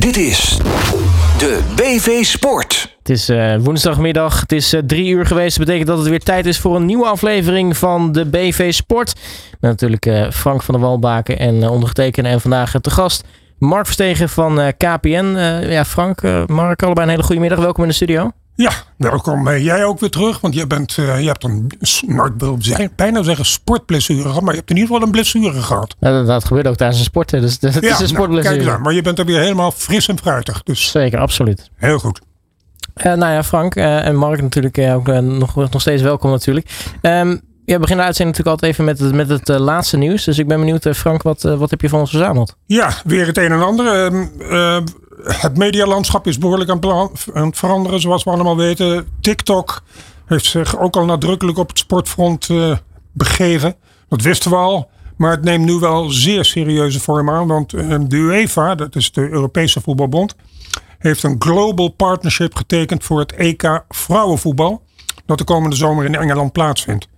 Dit is de BV Sport. Het is uh, woensdagmiddag, het is uh, drie uur geweest. Dat betekent dat het weer tijd is voor een nieuwe aflevering van de BV Sport. Met natuurlijk uh, Frank van der Walbaken en ondergetekende en vandaag te gast Mark Verstegen van KPN. ja, Frank, Mark, allebei een hele goede middag. Welkom in de studio. Ja, welkom. jij ook weer terug, want jij bent, je hebt een, nou, ik wil bijna zeggen sportblessure gehad, maar je hebt in ieder geval een blessure gehad. Ja, dat, dat gebeurt ook tijdens een sporten, dus het ja, is een sportblessure. Nou, kijk maar je bent er weer helemaal fris en fruitig. Dus. Zeker, absoluut. Heel goed. Uh, nou ja, Frank uh, en Mark natuurlijk uh, ook nog, nog steeds welkom natuurlijk. Um, ja, we beginnen de uitzending natuurlijk altijd even met het, met het laatste nieuws. Dus ik ben benieuwd, Frank, wat, wat heb je van ons verzameld? Ja, weer het een en ander. Ehm, het medialandschap is behoorlijk aan, het veranderen, zoals we allemaal weten. TikTok heeft zich ook al nadrukkelijk op het sportfront begeven. Dat wisten we al. Maar het neemt nu wel zeer serieuze vorm aan. Want de UEFA, dat is de Europese voetbalbond heeft een global partnership getekend voor het EK vrouwenvoetbal. Dat de komende zomer in Engeland plaatsvindt.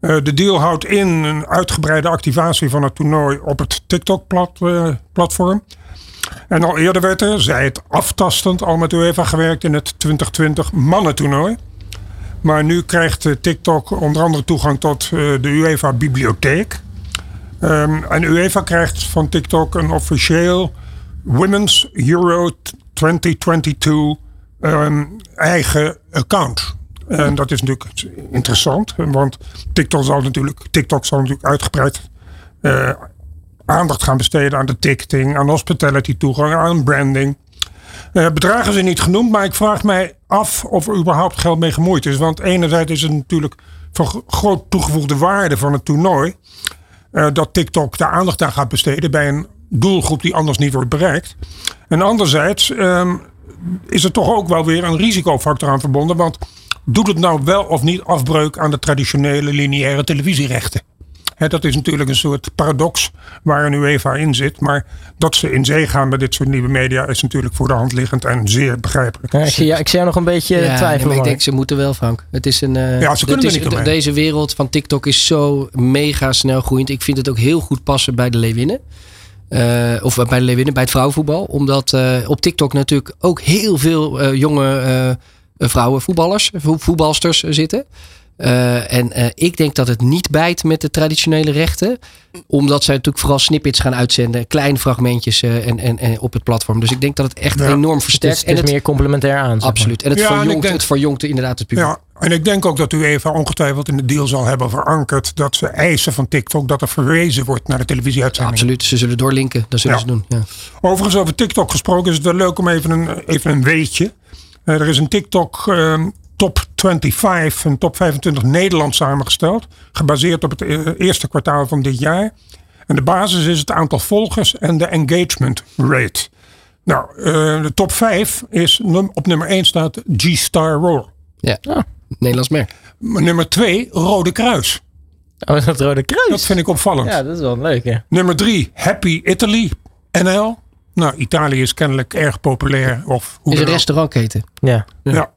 Uh, de deal houdt in een uitgebreide activatie van het toernooi op het TikTok-platform. En al eerder werd er, zij het aftastend, al met UEFA gewerkt in het 2020 mannentoernooi. Maar nu krijgt TikTok onder andere toegang tot uh, de UEFA-bibliotheek. Um, en UEFA krijgt van TikTok een officieel Women's Euro 2022 um, eigen account. En dat is natuurlijk interessant, want TikTok zal natuurlijk, TikTok zal natuurlijk uitgebreid uh, aandacht gaan besteden aan de ticketing, aan hospitality toegang, aan branding. Uh, bedragen zijn niet genoemd, maar ik vraag mij af of er überhaupt geld mee gemoeid is. Want enerzijds is het natuurlijk van groot toegevoegde waarde van het toernooi uh, dat TikTok de aandacht aan gaat besteden bij een doelgroep die anders niet wordt bereikt. En anderzijds um, is er toch ook wel weer een risicofactor aan verbonden. Want doet het nou wel of niet afbreuk aan de traditionele lineaire televisierechten? Dat is natuurlijk een soort paradox waar een UEFA in zit. Maar dat ze in zee gaan met dit soort nieuwe media is natuurlijk voor de hand liggend en zeer begrijpelijk. Ja, ik, zie, ja, ik zie jou nog een beetje ja, twijfelen. ik denk ze moeten wel, Frank. Het is een, uh, ja, ze kunnen is, niet Deze wereld van TikTok is zo mega snel groeiend. Ik vind het ook heel goed passen bij de Leeuwinnen. Uh, of bij de Leeuwinnen, bij het vrouwenvoetbal. Omdat uh, op TikTok natuurlijk ook heel veel uh, jonge vrouwen voetballers, voetbalsters zitten. Uh, en uh, ik denk dat het niet bijt met de traditionele rechten. Omdat zij natuurlijk vooral snippets gaan uitzenden. Kleine fragmentjes uh, en, en, en, op het platform. Dus ik denk dat het echt enorm versterkt. Het is, het is meer complementair aan. Absoluut. En het, ja, verjongt, denk, het verjongt inderdaad het publiek. Ja, en ik denk ook dat u even ongetwijfeld in de deal zal hebben verankerd. Dat ze eisen van TikTok dat er verwezen wordt naar de televisieuitzending. Absoluut. Ze zullen doorlinken. Dat zullen ja. ze doen. Ja. Overigens over TikTok gesproken is het wel leuk om even een, even een weetje. er is een TikTok ehm, top 25, een top 25 Nederland samengesteld. Gebaseerd op het e-, eerste kwartaal van dit jaar. En de basis is het aantal volgers en de engagement rate. Nou, uh, de top 5 is op nummer 1 staat G-Star Roll. Ja, ah. Nederlands merk. Nummer 2 Rode Kruis. Oh, dat Rode Kruis? Dat vind ik opvallend. Ja, dat is wel leuk, ja. Nummer 3 Happy Italy NL. Nou, Italië is kennelijk erg populair. Of hoe is een restaurantketen. Ja. ja. ja.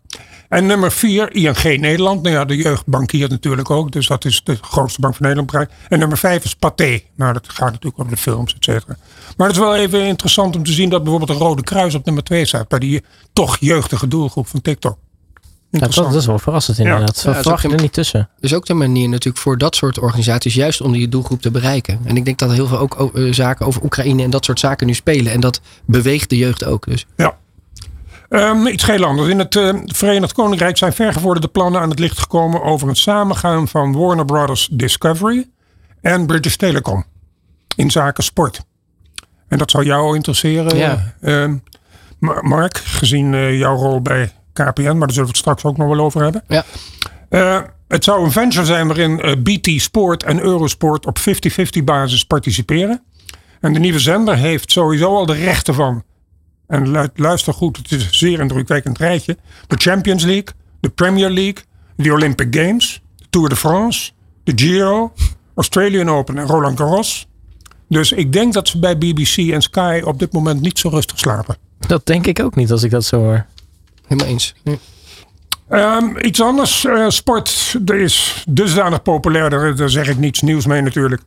En nummer vier, ING Nederland. Nou ja, de jeugdbank hier natuurlijk ook. Dus dat is de grootste bank van Nederland. En nummer vijf is Pathé. Nou, dat gaat natuurlijk over de films, et cetera. Maar het is wel even interessant om te zien dat bijvoorbeeld de Rode Kruis op nummer twee staat. Bij die toch jeugdige doelgroep van TikTok. Ja, dat, is wel verrassend inderdaad. Ja. Verwacht je er niet tussen. Dus ook de manier natuurlijk voor dat soort organisaties juist om die doelgroep te bereiken. En ik denk dat er heel veel ook zaken over Oekraïne en dat soort zaken nu spelen. En dat beweegt de jeugd ook. Dus. Ja, Um, iets heel anders. In het uh, Verenigd Koninkrijk zijn vergevorderde plannen aan het licht gekomen over een samengaan van Warner Brothers Discovery en British Telecom in zaken sport. En dat zou jou interesseren, ja. uh, Mark, gezien uh, jouw rol bij KPN, maar daar zullen we het straks ook nog wel over hebben. Ja. Uh, het zou een venture zijn waarin BT Sport en Eurosport op 50-50 basis participeren. En de nieuwe zender heeft sowieso al de rechten van en luister goed, het is een zeer indrukwekkend rijtje. De Champions League, de Premier League, de Olympic Games, de Tour de France, de Giro, Australian Open en Roland Garros. Dus ik denk dat ze bij BBC en Sky op dit moment niet zo rustig slapen. Dat denk ik ook niet als ik dat zo hoor. Helemaal eens. Um, iets anders. Uh, sport is dusdanig populair. Daar, daar zeg ik niets nieuws mee natuurlijk.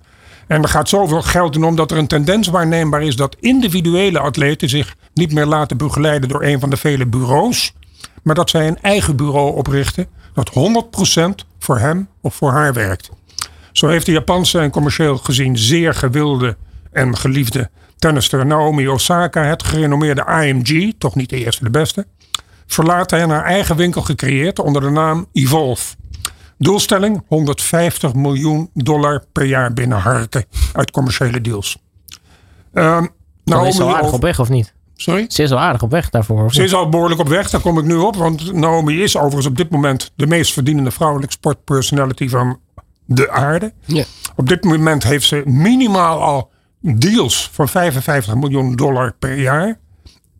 En er gaat zoveel geld in omdat er een tendens waarneembaar is dat individuele atleten zich niet meer laten begeleiden door een van de vele bureaus, maar dat zij een eigen bureau oprichten dat 100% voor hem of voor haar werkt. Zo heeft de Japanse en commercieel gezien zeer gewilde en geliefde tennister Naomi Osaka het gerenommeerde IMG, toch niet de eerste de beste, verlaten en haar eigen winkel gecreëerd onder de naam Evolve. Doelstelling 150 miljoen dollar per jaar binnenharken uit commerciële deals. Um, Naomi is al aardig op weg of niet? Sorry? Ze is al aardig op weg daarvoor. Ze is al behoorlijk op weg, daar kom ik nu op. Want Naomi is overigens op dit moment de meest verdienende vrouwelijke sportpersonality van de aarde. Ja. Op dit moment heeft ze minimaal al deals van 55 miljoen dollar per jaar.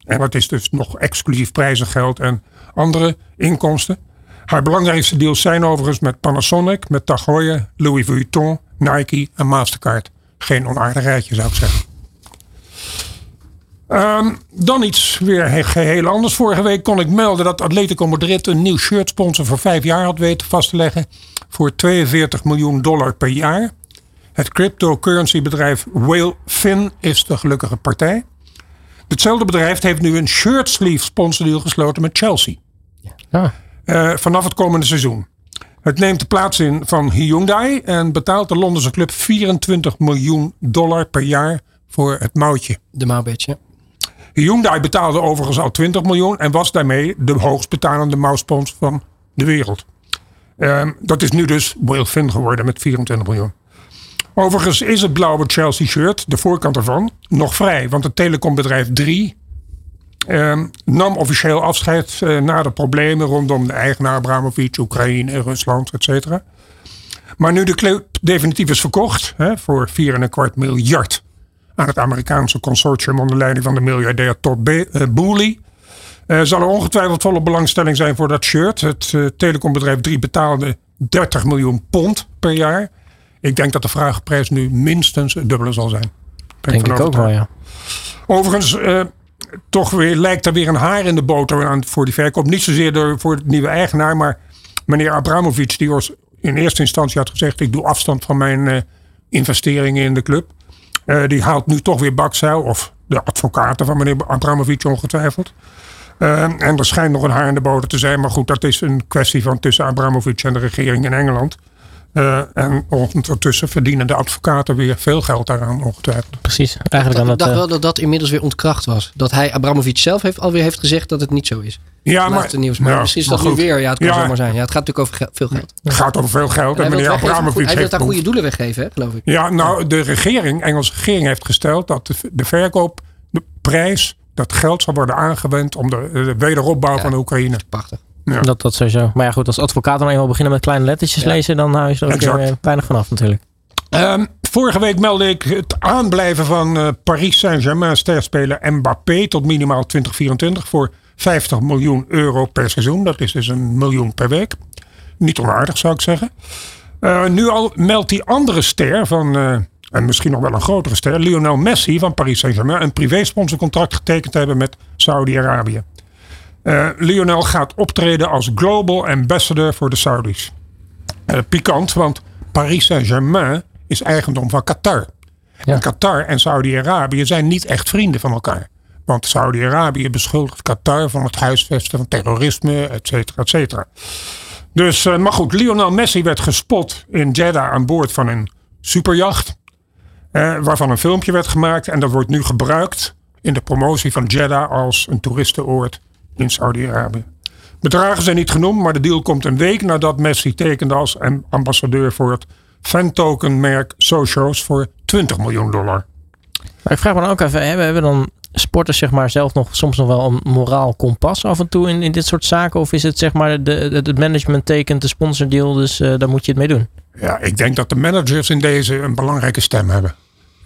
En dat is dus nog exclusief prijzengeld en andere inkomsten. Haar belangrijkste deals zijn overigens met Panasonic, met Tag Heuer, Louis Vuitton, Nike en Mastercard. Geen onaardig rijtje zou ik zeggen. Ehm, dan iets weer geheel anders. Vorige week kon ik melden dat Atletico Madrid een nieuw shirtsponsor voor vijf jaar had weten vast te leggen. Voor 42 miljoen dollar per jaar. Het cryptocurrency bedrijf Whalefin is de gelukkige partij. Hetzelfde bedrijf heeft nu een shirt sleeve sponsordeal gesloten met Chelsea. Ja. Uh, vanaf het komende seizoen. Het neemt de plaats in van Hyundai en betaalt de Londense club 24 miljoen dollar per jaar voor het mouwtje. De mouwbedje. Hyundai betaalde overigens al 20 miljoen en was daarmee de hoogst betalende mouwspons van de wereld. Uh, dat is nu dus Whalefin geworden met 24 miljoen. Overigens is het blauwe Chelsea shirt, de voorkant ervan, nog vrij. Want het telecombedrijf 3 ehm, nam officieel afscheid uh, na de problemen rondom de eigenaar Abramovic, Oekraïne, Rusland, etc. Maar nu de club definitief is verkocht hè, voor 4,25 miljard aan het Amerikaanse consortium onder leiding van de miljardair Todd uh, Boehly. Uh, zal er ongetwijfeld volle belangstelling zijn voor dat shirt. Het telecombedrijf 3 betaalde 30 miljoen pond per jaar. Ik denk dat de vraagprijs nu minstens het dubbele zal zijn. denk ik ook wel, ja. Overigens, toch weer, lijkt er weer een haar in de boter aan voor die verkoop. Niet zozeer door, voor het nieuwe eigenaar, maar meneer Abramovic, die in eerste instantie had gezegd: Ik doe afstand van mijn uh, investeringen in de club. Uh, die haalt nu toch weer bakzeil, of de advocaten van meneer Abramovic ongetwijfeld. en er schijnt nog een haar in de boter te zijn. Maar goed, dat is een kwestie van tussen Abramovic en de regering in Engeland. Uh, en ondertussen verdienen de advocaten weer veel geld daaraan, ongetwijfeld. Precies. Eigenlijk ik dacht, wel dat dat inmiddels weer ontkracht was. Dat hij, Abramovic zelf, heeft, alweer heeft gezegd dat het niet zo is. Ja, maar, nieuws. maar precies dat nu weer. Ja, het kan zomaar zijn. Ja, het gaat natuurlijk over veel geld. Het gaat over veel geld. En, meneer Abramovic hij wil daar goede doelen weggeven, hè, geloof ik. Ja, nou, de regering, Engelse regering heeft gesteld dat de, de verkoop, de prijs, dat geld zal worden aangewend om de, de wederopbouw van de Oekraïne. Prachtig. Ja. Dat, dat sowieso. Maar ja, goed, als advocaat dan eenmaal beginnen met kleine lettertjes lezen, dan hou je er ook weer weinig vanaf natuurlijk. Um, vorige week meldde ik het aanblijven van uh, Paris Saint-Germain sterspeler Mbappé tot minimaal 2024 voor 50 miljoen euro per seizoen. Dat is dus een miljoen per week. Niet onaardig zou ik zeggen. Uh, nu al meldt die andere ster van, uh, en misschien nog wel een grotere ster, Lionel Messi van Paris Saint-Germain, een privésponsorcontract getekend hebben met Saudi-Arabië. Uh, Lionel gaat optreden als global ambassador voor de Saudis. Uh, pikant, want Paris Saint-Germain is eigendom van Qatar. En Qatar en Saudi-Arabië zijn niet echt vrienden van elkaar. Want Saudi-Arabië beschuldigt Qatar van het huisvesten van terrorisme, et cetera, et cetera. Dus, uh, maar goed, Lionel Messi werd gespot in Jeddah aan boord van een superjacht. waarvan een filmpje werd gemaakt. En dat wordt nu gebruikt in de promotie van Jeddah als een toeristenoord in Saudi-Arabië. Bedragen zijn niet genoemd, maar de deal komt een week nadat Messi tekende als ambassadeur voor het fan-token-merk Socios voor 20 miljoen dollar. Maar ik vraag me dan ook even, hebben, hebben dan sporters zeg maar zelf nog soms nog wel een moraal kompas af en toe in, in dit soort zaken? Of is het zeg maar de, het management tekent de sponsordeal, dus uh, daar moet je het mee doen? Ja, ik denk dat de managers in deze een belangrijke stem hebben.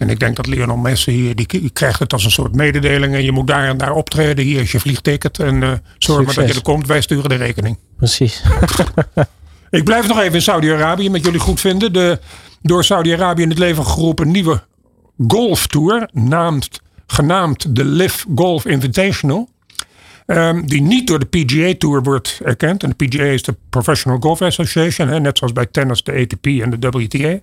En ik denk dat Lionel Messi, die krijgt het als een soort mededeling. En je moet daar en daar optreden. Hier is je vliegticket. En uh, zorg maar dat je er komt. Wij sturen de rekening. Precies. ik blijf nog even in Saudi-Arabië met jullie goed vinden. De door Saudi-Arabië in het leven geroepen nieuwe golftour. Naamd, genaamd de Live Golf Invitational. Um, die niet door de PGA Tour wordt erkend. En de PGA is de Professional Golf Association. Hè, net zoals bij tennis de ATP en de WTA.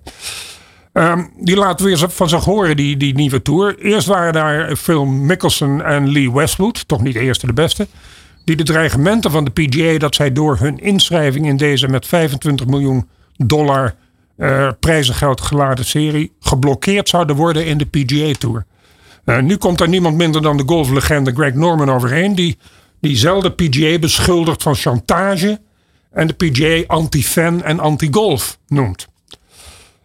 Ehm, die laat weer van zich horen, die, die nieuwe tour. Eerst waren daar Phil Mickelson en Lee Westwood, toch niet de eerste de beste. Die de dreigementen van de PGA dat zij door hun inschrijving in deze met 25 miljoen dollar uh, prijzengeld geladen serie geblokkeerd zouden worden in de PGA Tour. Uh, nu komt er niemand minder dan de golflegende Greg Norman overheen, die diezelfde PGA beschuldigt van chantage en de PGA anti-fan en anti-golf noemt.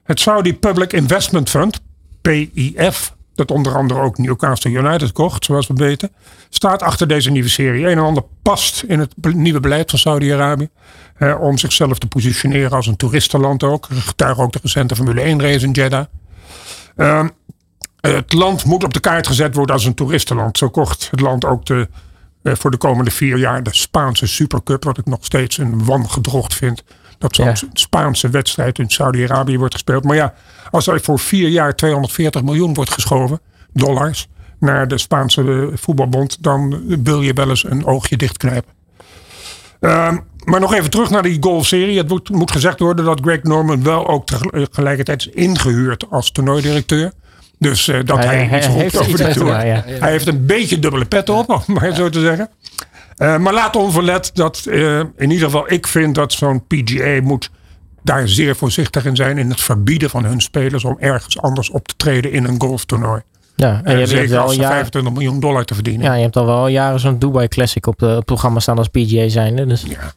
Het Saudi Public Investment Fund, PIF, dat onder andere ook Newcastle United kocht, zoals we weten, staat achter deze nieuwe serie. Een en ander past in het nieuwe beleid van Saudi-Arabië. Eh, om zichzelf te positioneren als een toeristenland ook. Getuige ook de recente Formule 1 race in Jeddah. Uh, het land moet op de kaart gezet worden als een toeristenland. Zo kocht het land ook de, uh, voor de komende vier jaar de Spaanse Supercup. Wat ik nog steeds een wangedrocht vind dat zo'n Spaanse wedstrijd in Saudi-Arabië wordt gespeeld. Maar ja, als er voor vier jaar 240 miljoen wordt geschoven, dollars, naar de Spaanse voetbalbond, dan wil je wel eens een oogje dichtknijpen. Uh, maar nog even terug naar die golfserie. Het moet, moet, gezegd worden dat Greg Norman wel ook tegelijkertijd is ingehuurd als toernooieder. Dus uh, dat hij, hij, iets hij heeft over de. Hij heeft een beetje dubbele pet op, om maar zo te zeggen. Uh, maar laat onverlet dat uh, in ieder geval ik vind dat zo'n PGA moet daar zeer voorzichtig in zijn in het verbieden van hun spelers om ergens anders op te treden in een golftoernooi. Ja, en je hebt al jaren, 25 miljoen dollar te verdienen. Ja, je hebt al wel jaren zo'n Dubai Classic op het programma staan als PGA zijnde. Dus. Ja.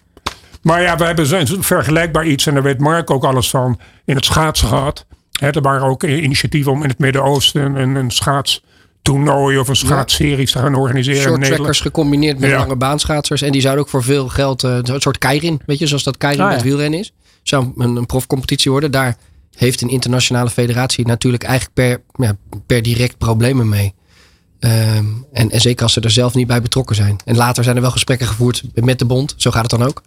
Maar ja, we hebben zo'n vergelijkbaar iets en daar weet Mark ook alles van in het schaatsen gehad. er waren ook initiatieven om in het Midden-Oosten een, een schaats toernooi of een schaatsseries te gaan organiseren. Short trackers gecombineerd met lange baanschaatsers. En die zouden ook voor veel geld, uh, een soort keirin, weet je, zoals dat keirin ah, met wielrennen is. Zou een, een profcompetitie worden. Daar heeft een internationale federatie natuurlijk eigenlijk per, ja, per direct problemen mee. Ehm, en, en zeker als ze er zelf niet bij betrokken zijn. En later zijn er wel gesprekken gevoerd met de bond. Zo gaat het dan ook.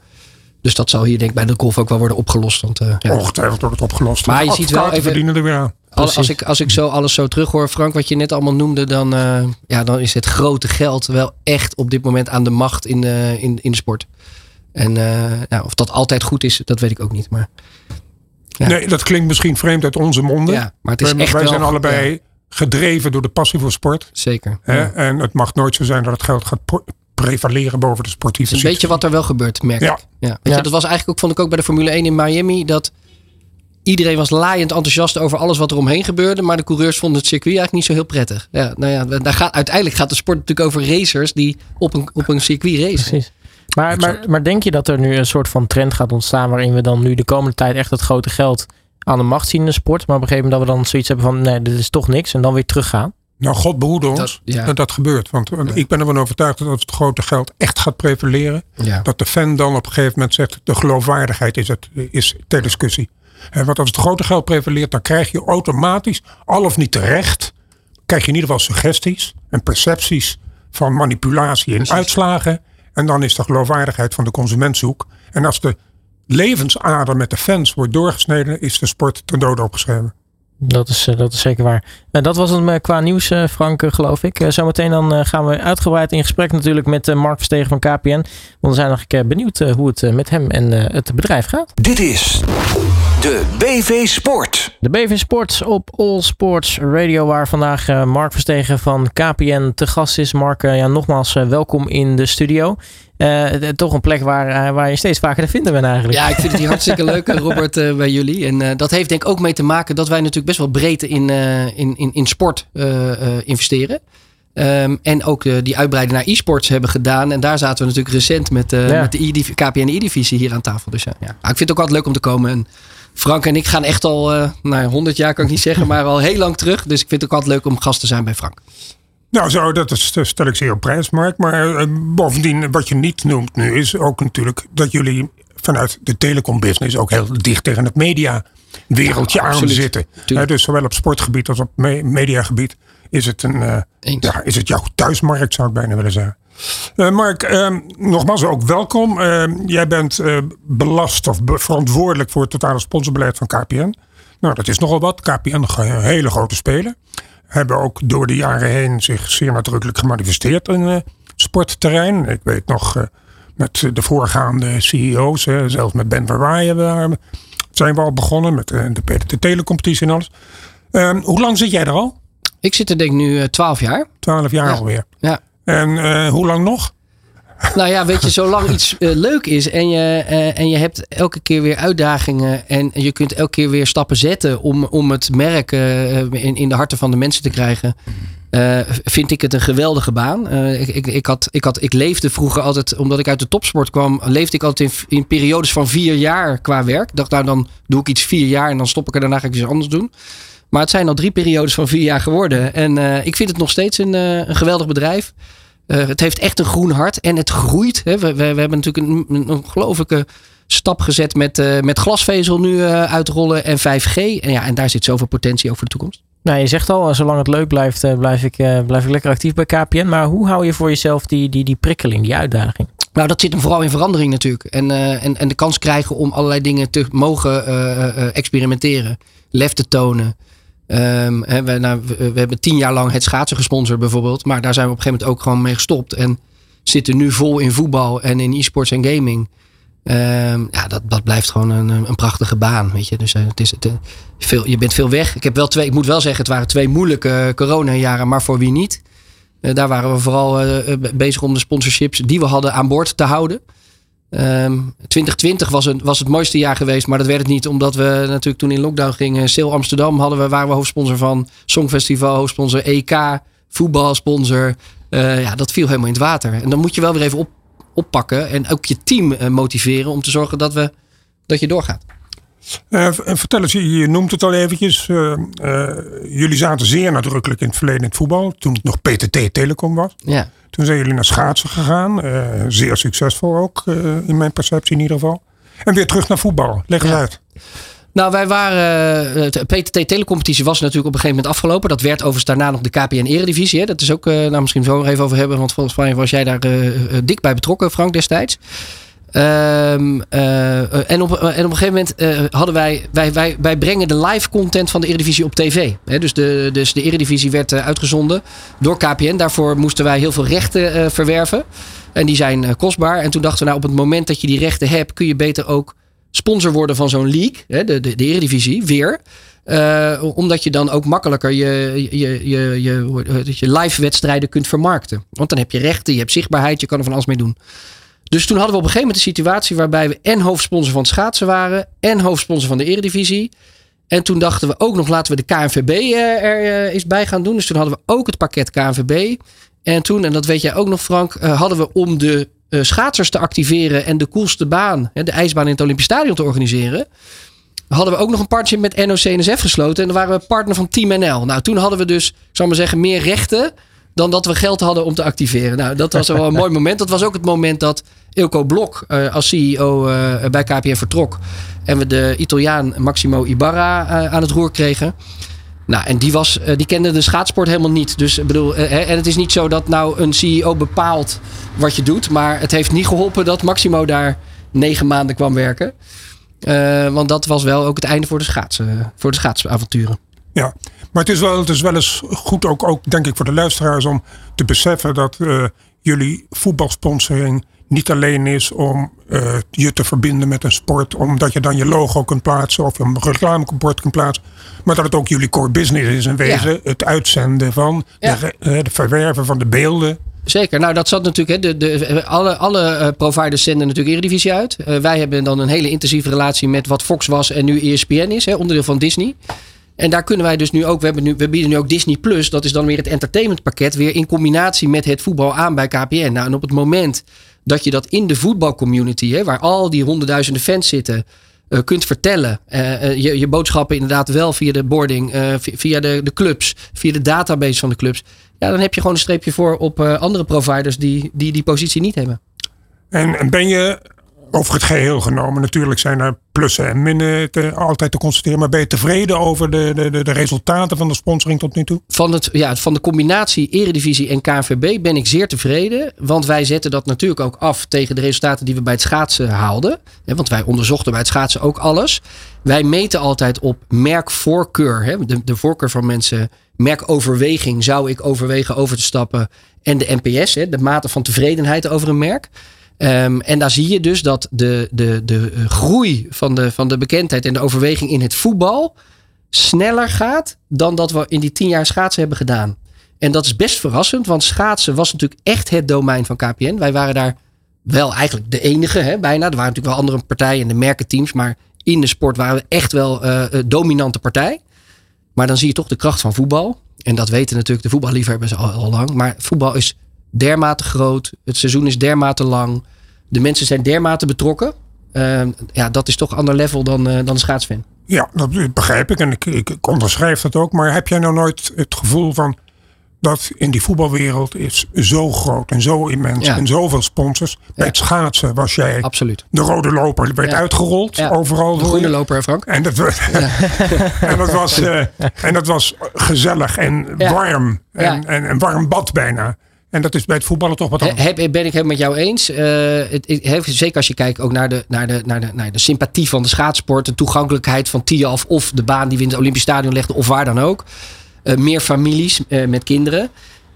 Dus dat zal hier denk ik bij de golf ook wel worden opgelost. Want, uh, ja. Ongetwijfeld wordt het opgelost. Maar je ziet wel even... verdienen er weer aan. Als, ik, als ik zo alles zo terughoor, Frank, wat je net allemaal noemde, dan, uh, ja, dan is het grote geld wel echt op dit moment aan de macht in de, in, in de sport. En uh, of dat altijd goed is, dat weet ik ook niet. Maar, ja. Nee, dat klinkt misschien vreemd uit onze monden. Ja, maar het is wij, echt wij zijn allebei gedreven door de passie voor sport. Zeker. Hè? En het mag nooit zo zijn dat het geld gaat prevaleren boven de sportieve Een beetje wat er wel gebeurt, merk ja. ik. Ja. Weet Je, dat was eigenlijk ook, vond ik ook bij de Formule 1 in Miami, dat iedereen was laaiend enthousiast over alles wat er omheen gebeurde. Maar de coureurs vonden het circuit eigenlijk niet zo heel prettig. Ja, nou ja, daar gaat, uiteindelijk gaat de sport natuurlijk over racers die op een, op een circuit racen. Precies. Maar, maar, maar denk je dat er nu een soort van trend gaat ontstaan waarin we dan nu de komende tijd echt het grote geld aan de macht zien in de sport. Maar op een gegeven moment dat we dan zoiets hebben van nee, dit is toch niks. En dan weer teruggaan. Nou, God behoede ons dat, dat, gebeurt. Want, ik ben ervan overtuigd dat als het grote geld echt gaat prevaleren. Dat de fan dan op een gegeven moment zegt de geloofwaardigheid is, het, is ter discussie. Want als het grote geld prevaleert, dan krijg je automatisch, al of niet terecht, krijg je in ieder geval suggesties en percepties van manipulatie en uitslagen. En dan is de geloofwaardigheid van de consument zoek. En als de levensader met de fans wordt doorgesneden, is de sport ten dode opgeschreven. Dat is, eh, dat is zeker waar. En dat was hem eh, qua nieuws, eh, Frank, geloof ik. Zometeen dan gaan we uitgebreid in gesprek natuurlijk met Mark Verstegen van KPN. Want we zijn nog benieuwd hoe het met hem en het bedrijf gaat. Dit is de BV Sport. De BV Sport op All Sports Radio, waar vandaag Mark Verstegen van KPN te gast is. Mark, ja, nogmaals welkom in de studio. Uh, toch een plek waar, uh, waar je steeds vaker te vinden bent eigenlijk. Ja, ik vind het hier hartstikke leuk, Robert, uh, bij jullie. En dat heeft denk ik ook mee te maken dat wij natuurlijk best wel breed in, in, in, in sport investeren. Um, en ook die uitbreiding naar e-sports hebben gedaan. En daar zaten we natuurlijk recent met, ja. met de KPN E-divisie hier aan tafel. Dus ja, ik vind het ook altijd leuk om te komen. En Frank en ik gaan echt al, nou 100 jaar kan ik niet zeggen, maar al heel lang terug. Dus ik vind het ook altijd leuk om gast te zijn bij Frank. Nou, zo, dat is, stel ik zeer op prijs, Mark. Maar uh, bovendien, wat je niet noemt nu, is ook natuurlijk dat jullie vanuit de telecombusiness ook heel dicht tegen het mediawereldje ja, aan zitten. Uh, dus zowel op sportgebied als op me mediagebied is het, een, uh, ja, is het jouw thuismarkt, zou ik bijna willen zeggen. Mark, ehm, nogmaals ook welkom. Ehm, jij bent belast of verantwoordelijk voor het totale sponsorbeleid van KPN. Nou, dat is nogal wat. KPN, een hele grote speler hebben ook door de jaren heen zich zeer nadrukkelijk gemanifesteerd in het uh, sportterrein. Ik weet nog met de voorgaande CEO's, zelfs met Ben Verwaaien, zijn we al begonnen met de, de telecompetitie en alles. Ehm, hoe lang zit jij er al? Ik zit er denk ik nu twaalf jaar. Twaalf jaar alweer. En hoe lang nog? Nou ja, weet je, zolang iets uh, leuk is en je, uh, en je hebt elke keer weer uitdagingen en je kunt elke keer weer stappen zetten om, om het merk in, in de harten van de mensen te krijgen, vind ik het een geweldige baan. Ik, ik, ik, had, ik, had, ik leefde vroeger altijd, omdat ik uit de topsport kwam, leefde ik altijd in, in periodes van vier jaar qua werk. Ik dacht, nou dan doe ik iets vier jaar en dan stop ik er daarna ga ik iets anders doen. Maar het zijn al drie periodes van vier jaar geworden. En ik vind het nog steeds een, een geweldig bedrijf. Uh, het heeft echt een groen hart en het groeit. Hè. We, we, we, hebben natuurlijk een, een ongelofelijke stap gezet met, uh, met glasvezel nu uh, uitrollen en 5G. En, ja, en daar zit zoveel potentie voor de toekomst. Nou, je zegt al, zolang het leuk blijft, blijf, ik, blijf ik lekker actief bij KPN. Maar hoe hou je voor jezelf die, die, die prikkeling, die uitdaging? Nou, dat zit hem vooral in verandering natuurlijk. En, en, en de kans krijgen om allerlei dingen te mogen experimenteren. Lef te tonen. We, nou, we, hebben tien jaar lang het schaatsen gesponsord bijvoorbeeld. Maar daar zijn we op een gegeven moment ook gewoon mee gestopt. En zitten nu vol in voetbal en in e-sports en gaming. Um, ja, dat, dat blijft gewoon een, een prachtige baan. Weet je. Dus uh, het is, het, uh, veel, je bent veel weg. Ik, heb wel twee, ik moet wel zeggen, het waren twee moeilijke corona-jaren, maar voor wie niet. Daar waren we vooral bezig om de sponsorships die we hadden aan boord te houden. Um, ehm, 2020 was, een, was het mooiste jaar geweest, maar dat werd het niet omdat we natuurlijk toen in lockdown gingen. Sail Amsterdam hadden we, waren we hoofdsponsor van, Songfestival, hoofdsponsor EK, voetbalsponsor. Uh, ja, dat viel helemaal in het water. En dan moet je wel weer even op, oppakken en ook je team uh, motiveren om te zorgen dat, we, dat je doorgaat. Uh, vertel eens, je noemt het al eventjes. Uh, uh, jullie zaten zeer nadrukkelijk in het verleden in het voetbal. Toen het nog PTT Telecom was. Ja. Toen zijn jullie naar schaatsen gegaan. zeer succesvol ook, in mijn perceptie in ieder geval. En weer terug naar voetbal. Leg eens uit. Nou, wij waren. De PTT Telecompetitie was natuurlijk op een gegeven moment afgelopen. Dat werd overigens daarna nog de KPN Eredivisie. Hè. Dat is ook, nou misschien zo nog even over hebben. Want volgens mij was jij daar dik bij betrokken, Frank, destijds. Um, uh, en, op, en op een gegeven moment hadden wij, wij, wij, wij brengen de live content van de Eredivisie op tv. Dus, de, dus de Eredivisie werd uitgezonden door KPN. Daarvoor moesten wij heel veel rechten verwerven. En die zijn kostbaar. En toen dachten we, nou op het moment dat je die rechten hebt, kun je beter ook sponsor worden van zo'n league. De, de Eredivisie, weer. omdat je dan ook makkelijker je, je, je, je, je live wedstrijden kunt vermarkten. Want dan heb je rechten, je hebt zichtbaarheid, je kan er van alles mee doen. Dus toen hadden we op een gegeven moment een situatie waarbij we en hoofdsponsor van het schaatsen waren en hoofdsponsor van de Eredivisie. En toen dachten we ook nog laten we de KNVB eh, er eh, eens bij gaan doen. Dus toen hadden we ook het pakket KNVB. En toen, en dat weet jij ook nog Frank, eh, hadden we om de schaatsers te activeren en de coolste baan, de ijsbaan in het Olympisch Stadion te organiseren. Hadden we ook nog een partnership met NOC-NSF gesloten. En dan waren we partner van Team NL. Nou, toen hadden we dus, ik zal maar zeggen, meer rechten dan dat we geld hadden om te activeren. Nou, dat was wel een mooi moment. Dat was ook het moment dat Ilko Blok uh, als CEO eh, bij KPN vertrok. En we de Italiaan Maximo Ibarra uh, aan het roer kregen. Nou, en die, was, die kende de schaatsport helemaal niet. Dus bedoel, en het is niet zo dat nou een CEO bepaalt wat je doet. Maar het heeft niet geholpen dat Maximo daar negen maanden kwam werken. want dat was wel ook het einde voor de, schaatsen, voor de schaatsavonturen. Ja, maar het is wel, het is wel eens goed, ook, ook denk ik voor de luisteraars, om te beseffen dat uh, jullie voetbalsponsoring niet alleen is om uh, je te verbinden met een sport, omdat je dan je logo kunt plaatsen of een reclamebord kunt plaatsen, maar dat het ook jullie core business is in wezen. Het uitzenden van, ja. de, uh, de verwerven van de beelden. Zeker. Nou, dat zat natuurlijk. Hè, de, de, alle alle providers zenden natuurlijk Eredivisie uit. Uh, wij hebben dan een hele intensieve relatie met wat Fox was en nu ESPN is, hè, onderdeel van Disney. En daar kunnen wij dus nu ook, we, hebben nu, we bieden nu ook Disney Plus, dat is dan weer het entertainmentpakket, weer in combinatie met het voetbal aan bij KPN. Nou, en op het moment dat je dat in de voetbalcommunity, hè, waar al die honderdduizenden fans zitten, uh, kunt vertellen. Uh, je, je boodschappen inderdaad wel via de boarding, via de, de clubs, via de database van de clubs. Ja, dan heb je gewoon een streepje voor op andere providers die, die die positie niet hebben. En ben je over het geheel genomen, natuurlijk zijn er plussen en minnen altijd te constateren. Maar ben je tevreden over de, de, de resultaten van de sponsoring tot nu toe? Van, het, ja, van de combinatie Eredivisie en KNVB ben ik zeer tevreden. Want wij zetten dat natuurlijk ook af tegen de resultaten die we bij het schaatsen haalden. Want wij onderzochten bij het schaatsen ook alles. Wij meten altijd op merkvoorkeur. De, de voorkeur van mensen. Merkoverweging. Zou ik overwegen over te stappen? En de NPS, de mate van tevredenheid over een merk. Ehm, en daar zie je dus dat de, de, de groei van de, van de bekendheid en de overweging in het voetbal sneller gaat dan dat we in die tien jaar schaatsen hebben gedaan. En dat is best verrassend, want schaatsen was natuurlijk echt het domein van KPN. Wij waren daar wel eigenlijk de enige, hè, bijna. Er waren natuurlijk wel andere partijen en de merkenteams, maar in de sport waren we echt wel uh, dominante partij. Maar dan zie je toch de kracht van voetbal. En dat weten natuurlijk de voetballiefhebbers al, al lang. Maar voetbal is dermate groot. Het seizoen is dermate lang. De mensen zijn dermate betrokken. Uh, ja, dat is toch ander level dan, uh, dan een schaatsfan. Ja, dat begrijp ik en ik, ik, ik onderschrijf dat ook. Maar heb jij nou nooit het gevoel van dat in die voetbalwereld is zo groot en zo immens en zoveel sponsors. Bij het schaatsen was jij Absoluut. de rode loper, werd uitgerold overal. De groene loper, Frank. En dat, en dat, was, uh, en dat was gezellig en warm en, en een warm bad bijna. En dat is bij het voetballen toch wat anders. Heb, ben ik helemaal met jou eens. Uh, het, zeker als je kijkt ook naar de, naar, de, naar, de, naar de sympathie van de schaatsport. De toegankelijkheid van Tiaf of de baan die we in het Olympisch Stadion legden of waar dan ook. Uh, meer families uh, met kinderen.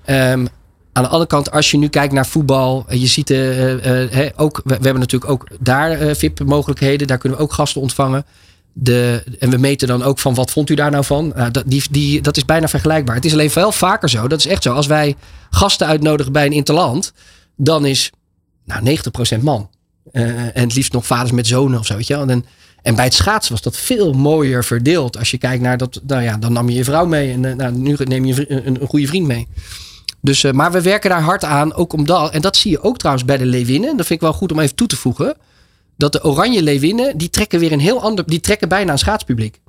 Um, aan de andere kant, als je nu kijkt naar voetbal, je ziet uh, ook, we, we, hebben natuurlijk ook daar VIP-mogelijkheden. Daar kunnen we ook gasten ontvangen. De, en we meten dan ook van wat vond u daar nou van? Uh, dat, die, die, dat is bijna vergelijkbaar. Het is alleen wel vaker zo. Dat is echt zo. Als wij gasten uitnodigen bij een interland, dan is nou, 90% man. Uh, en het liefst nog vaders met zonen of zo. Weet je wel? En, en bij het schaatsen was dat veel mooier verdeeld. Als je kijkt naar dat, nou ja, dan nam je je vrouw mee en uh, nou, nu neem je een, een, goede vriend mee. Dus, maar we werken daar hard aan, ook omdat, en dat zie je ook trouwens bij de Leeuwinnen. Dat vind ik wel goed om even toe te voegen dat de Oranje Leeuwinnen, die trekken weer een heel ander, die trekken bijna een schaatspubliek.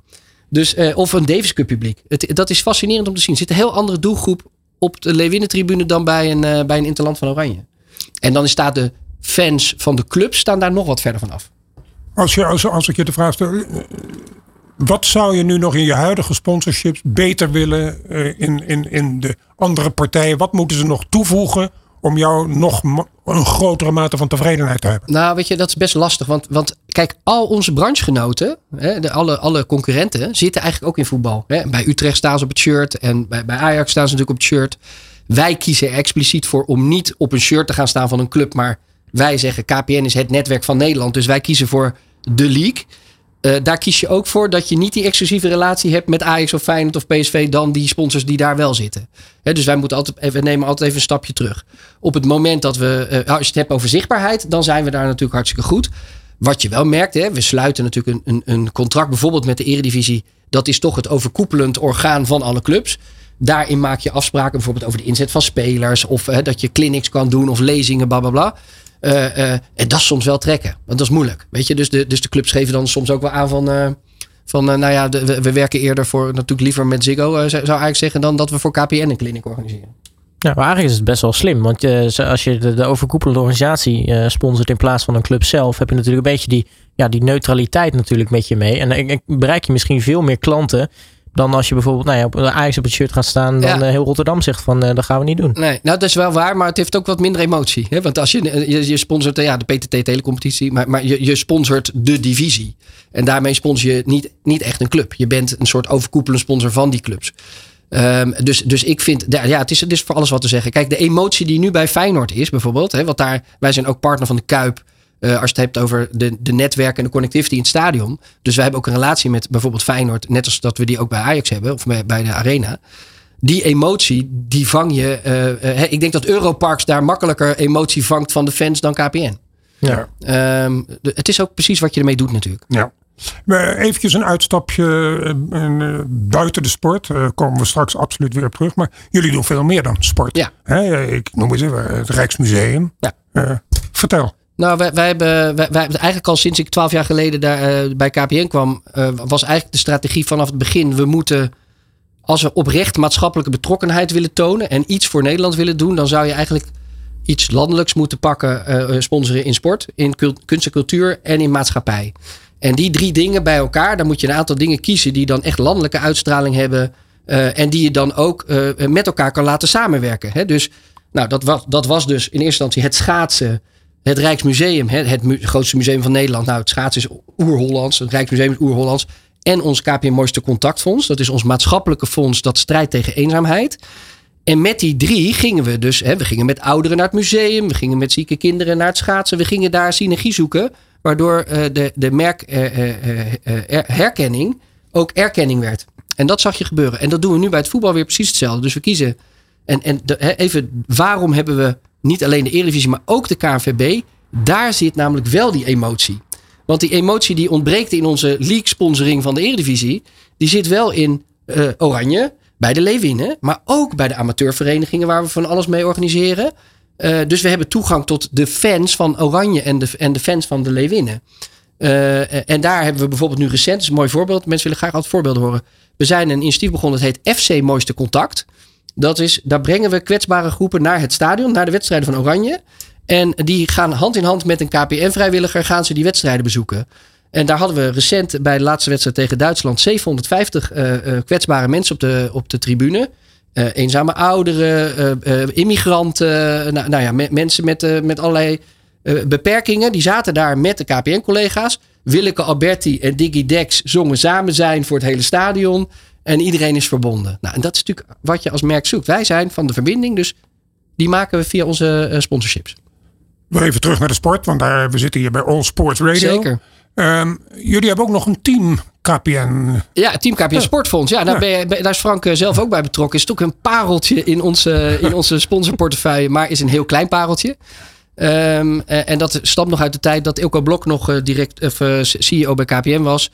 Dus, eh, of een Davis Cup publiek. Het, dat is fascinerend om te zien. Er zit een heel andere doelgroep op de Leeuwinnen-tribune dan bij een, uh, bij een Interland van Oranje. En dan staat de fans van de club staan daar nog wat verder van af. Als, je, als, als ik je de vraag stel, eh, wat zou je nu nog in je huidige sponsorships beter willen in, in, in de andere partijen? Wat moeten ze nog toevoegen om jou nog een grotere mate van tevredenheid te hebben? Nou, weet je, dat is best lastig. Want, want kijk, al onze branchegenoten, hè, de, alle, alle concurrenten, zitten eigenlijk ook in voetbal. Hè. Bij Utrecht staan ze op het shirt en bij, bij Ajax staan ze natuurlijk op het shirt. Wij kiezen er expliciet voor om niet op een shirt te gaan staan van een club, maar wij zeggen KPN is het netwerk van Nederland. Dus wij kiezen voor de league. Uh, daar kies je ook voor dat je niet die exclusieve relatie hebt met Ajax of Feyenoord of PSV dan die sponsors die daar wel zitten. dus wij moeten altijd, we nemen altijd even een stapje terug. Op het moment dat we, uh, als je het hebt over zichtbaarheid, dan zijn we daar natuurlijk hartstikke goed. Wat je wel merkt, hè, we sluiten natuurlijk een, een, een contract bijvoorbeeld met de Eredivisie. Dat is toch het overkoepelend orgaan van alle clubs. Daarin maak je afspraken bijvoorbeeld over de inzet van spelers. Of dat je clinics kan doen of lezingen, bla bla bla. Uh, uh, en dat is soms wel trekken. Want dat is moeilijk. Weet je, dus de, dus de clubs geven dan soms ook wel aan van. Uh, van nou ja, de, we, werken eerder voor natuurlijk liever met Ziggo, zou, eigenlijk zeggen, dan dat we voor KPN een kliniek organiseren. Ja, maar eigenlijk is het best wel slim. Want als je de, de overkoepelende organisatie sponsort in plaats van een club zelf, heb je natuurlijk een beetje die, ja, die neutraliteit natuurlijk met je mee. En ik bereik je misschien veel meer klanten dan als je bijvoorbeeld nou ja, op Ajax op het shirt gaat staan, dan ja. heel Rotterdam zegt van uh, dat gaan we niet doen. Nee, nou dat is wel waar, maar het heeft ook wat minder emotie. Hè? Want als je, je, je sponsort ja, de PTT telecompetitie, maar, maar je, je sponsort de divisie. En daarmee sponsor je niet, niet echt een club. Je bent een soort overkoepelende sponsor van die clubs. Um, dus, dus ik vind, ja, het is, het is voor alles wat te zeggen. Kijk, de emotie die nu bij Feyenoord is, bijvoorbeeld, hè, want daar, wij zijn ook partner van de Kuip. Uh, als je het hebt over de, de netwerken en de connectivity in het stadion. Dus wij hebben ook een relatie met bijvoorbeeld Feyenoord. Net als dat we die ook bij Ajax hebben. Of bij, bij de Arena. Die emotie, die vang je. Uh, ik denk dat Europarks daar makkelijker emotie vangt van de fans dan KPN. Ja. Um, de, het is ook precies wat je ermee doet natuurlijk. Ja. Even een uitstapje uh, buiten de sport. Uh, komen we straks absoluut weer op terug. Maar jullie doen veel meer dan sport. Ja. Ik noem eens even het Rijksmuseum. Ja. vertel. Nou, wij, wij, hebben, wij, eigenlijk al sinds ik twaalf jaar geleden daar, uh, bij KPN kwam, uh, was eigenlijk de strategie vanaf het begin. We moeten, als we oprecht maatschappelijke betrokkenheid willen tonen en iets voor Nederland willen doen, dan zou je eigenlijk iets landelijks moeten pakken, uh, sponsoren in sport, in kunst en cultuur en in maatschappij. En die drie dingen bij elkaar, dan moet je een aantal dingen kiezen die dan echt landelijke uitstraling hebben. en die je dan ook met elkaar kan laten samenwerken. Hè? Dus nou, dat, was, dat was dus in eerste instantie het schaatsen het Rijksmuseum, het, grootste museum van Nederland. Nou, het schaatsen is oer-Hollands. Het Rijksmuseum is oer-Hollands. En ons KPN Mooiste Contactfonds. Dat is ons maatschappelijke fonds dat strijdt tegen eenzaamheid. En met die drie gingen we dus, hè, we gingen met ouderen naar het museum, we gingen met zieke kinderen naar het schaatsen, we gingen daar synergie zoeken, waardoor uh, de, de merkherkenning ook erkenning werd. En dat zag je gebeuren. En dat doen we nu bij het voetbal weer precies hetzelfde. Dus we kiezen, en, en even, waarom hebben we niet alleen de Eredivisie, maar ook de KNVB? Daar zit namelijk wel die emotie. Want die emotie die ontbreekt in onze league sponsoring van de Eredivisie, die zit wel in uh, Oranje, bij de Leeuwinnen, maar ook bij de amateurverenigingen waar we van alles mee organiseren. Uh, dus we hebben toegang tot de fans van Oranje en de, en de fans van de Leeuwinnen. Uh, en daar hebben we bijvoorbeeld nu recent, dat is een mooi voorbeeld. Mensen willen graag altijd voorbeelden horen. We zijn een initiatief begonnen, dat heet FC Mooiste Contact. Dat is, daar brengen we kwetsbare groepen naar het stadion, naar de wedstrijden van Oranje. En die gaan hand in hand met een KPN-vrijwilliger gaan ze die wedstrijden bezoeken. En daar hadden we recent bij de laatste wedstrijd tegen Duitsland 750 uh, uh, kwetsbare mensen op de, op de tribune. Uh, eenzame ouderen, immigranten, nou, nou, ja, mensen met, met allerlei beperkingen. Die zaten daar met de KPN-collega's. Willeke Alberti en Diggy Dex zongen samen zijn voor het hele stadion. En iedereen is verbonden. Nou, en dat is natuurlijk wat je als merk zoekt. Wij zijn van de verbinding, dus die maken we via onze sponsorships. even terug naar de sport, want daar, we zitten hier bij All Sports Radio. Zeker. Um, jullie hebben ook nog een team KPN. Ja, Team KPN Sportfonds. Ja, daar, Ben je, daar is Frank eh, zelf ook bij betrokken. Is toch een pareltje in onze, in onze sponsorportefeuille, maar is een heel klein pareltje. Um, en dat stamt nog uit de tijd dat Ilko Blok nog direct of, CEO bij KPN was.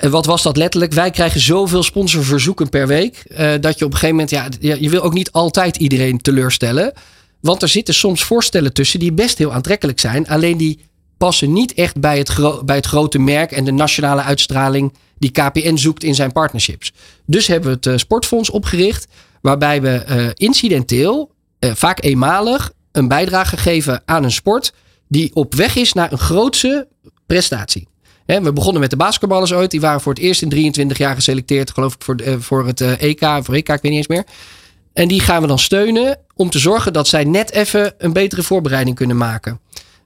En wat was dat letterlijk? Wij krijgen zoveel sponsorverzoeken per week. dat je op een gegeven moment, ja, je wil ook niet altijd iedereen teleurstellen. Want er zitten soms voorstellen tussen die best heel aantrekkelijk zijn. Alleen die passen niet echt bij het, bij het grote merk en de nationale uitstraling die KPN zoekt in zijn partnerships. Dus hebben we het uh, Sportfonds opgericht, waarbij we incidenteel, vaak eenmalig, een bijdrage geven aan een sport die op weg is naar een grootse prestatie. We begonnen met de basketballers ooit. Die waren voor het eerst in 23 jaar geselecteerd, geloof ik, voor, voor het EK. Voor EK, ik weet niet eens meer. En die gaan we dan steunen om te zorgen dat zij net even een betere voorbereiding kunnen maken.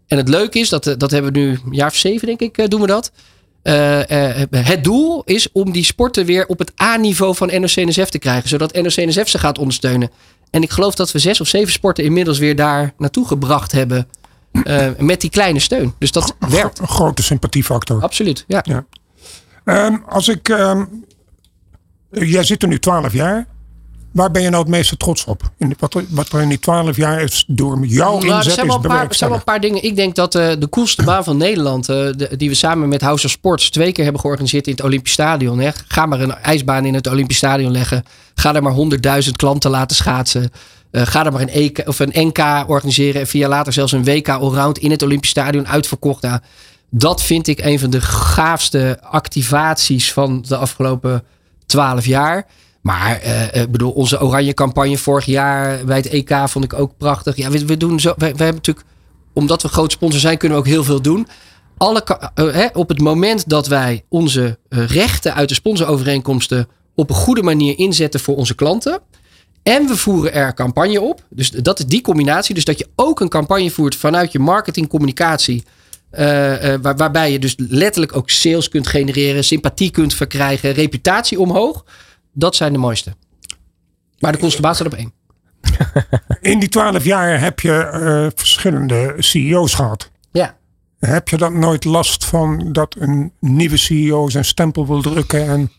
En het leuke is, dat, eh, dat hebben we nu een jaar of zeven, denk ik, eh, doen we dat. Het doel is om die sporten weer op het A-niveau van NOC-NSF te krijgen. Zodat NOC-NSF ze gaat ondersteunen. En ik geloof dat we zes of zeven sporten inmiddels weer daar naartoe gebracht hebben. Uh, met die kleine steun. Dus dat werkt. Een grote sympathiefactor. Absoluut, ja. ja. Um, als ik... Um, jij zit er nu twaalf jaar. Waar ben je nou het meeste trots op? In, wat, wat er in die twaalf jaar is door jouw nou, inzet er zijn is Er zijn wel een paar dingen. Ik denk dat uh, de coolste baan van Nederland... Uh, de, die we samen met House of Sports twee keer hebben georganiseerd in het Olympisch Stadion. Hè. Ga maar een ijsbaan in het Olympisch Stadion leggen. Ga er maar honderdduizend klanten laten schaatsen. Uh, ga er maar een, EK, of een NK organiseren. En via later zelfs een WK Allround in het Olympisch Stadion uitverkocht. Nou, dat vind ik een van de gaafste activaties van de afgelopen twaalf jaar. Maar uh, ik bedoel, onze oranje campagne vorig jaar bij het EK vond ik ook prachtig. Ja, we, doen zo. We, hebben natuurlijk, omdat we groot sponsor zijn, kunnen we ook heel veel doen. Alle, uh, op het moment dat wij onze rechten uit de sponsorovereenkomsten op een goede manier inzetten voor onze klanten. En we voeren er campagne op. Dus dat is die combinatie. Dus dat je ook een campagne voert vanuit je marketingcommunicatie. Uh, waar, waarbij je dus letterlijk ook sales kunt genereren, sympathie kunt verkrijgen, reputatie omhoog. Dat zijn de mooiste. Maar de kostenbaat staat op één. In die twaalf jaar heb je uh, verschillende CEO's gehad. Ja. Heb je dan nooit last van dat een nieuwe CEO zijn stempel wil drukken? En...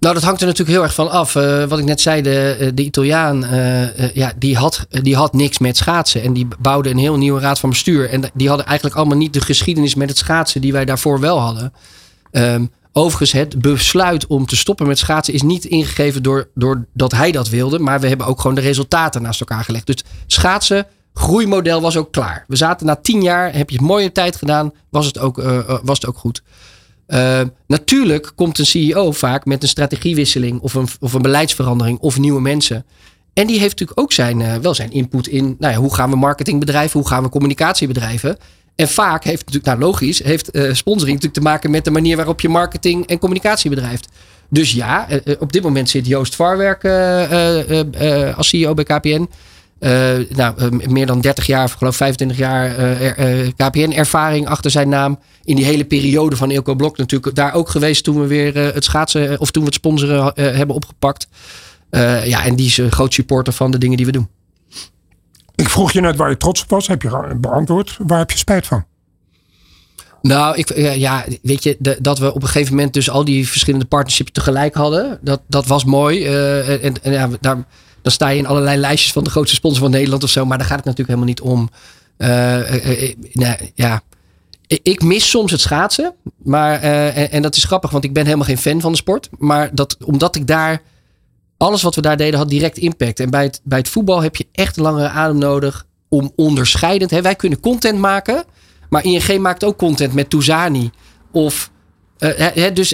Nou, dat hangt er natuurlijk heel erg van af. Uh, wat ik net zei, de, eh, de Italiaan, uh, ja, die, had, die had niks met schaatsen. En die bouwde een heel nieuwe raad van bestuur. En die hadden eigenlijk allemaal niet de geschiedenis met het schaatsen die wij daarvoor wel hadden. Um, Overigens, het besluit om te stoppen met schaatsen is niet ingegeven door, door dat hij dat wilde. Maar we hebben ook gewoon de resultaten naast elkaar gelegd. Dus schaatsen, groeimodel was ook klaar. We zaten na tien jaar, heb je een mooie tijd gedaan, was het ook, uh, was het ook goed. Uh, natuurlijk komt een CEO vaak met een strategiewisseling of een, of een beleidsverandering of nieuwe mensen. En die heeft natuurlijk ook zijn, uh, wel zijn input in nou ja, hoe gaan we marketing bedrijven, hoe gaan we communicatie bedrijven. En vaak heeft natuurlijk, nou logisch, heeft uh, sponsoring natuurlijk te maken met de manier waarop je marketing en communicatie bedrijft. Dus ja, op dit moment zit Joost Varwerk als CEO bij KPN. Nou, meer dan 30 jaar, of geloof 25 jaar KPN-ervaring achter zijn naam. In die hele periode van Ilko Blok natuurlijk daar ook geweest toen we weer het schaatsen of toen we het sponsoren hebben opgepakt. ja, en die is een groot supporter van de dingen die we doen. Ik vroeg je net waar je trots op was. Heb je beantwoord. Waar heb je spijt van? Nou, ik, ja, weet je, dat we op een gegeven moment dus al die verschillende partnerships tegelijk hadden. Dat, dat was mooi. Uh, en, en ja, daar, dan sta je in allerlei lijstjes van de grootste sponsor van Nederland of zo. Maar daar gaat het natuurlijk helemaal niet om. Uh, nou, ja, ik mis soms het schaatsen. Maar, en, dat is grappig, want ik ben helemaal geen fan van de sport. Maar dat, omdat ik daar. Alles wat we daar deden had direct impact. En bij het, bij het voetbal heb je echt langere adem nodig om onderscheidend. Hè, wij kunnen content maken. Maar ING maakt ook content met Touzani. Of uh, dus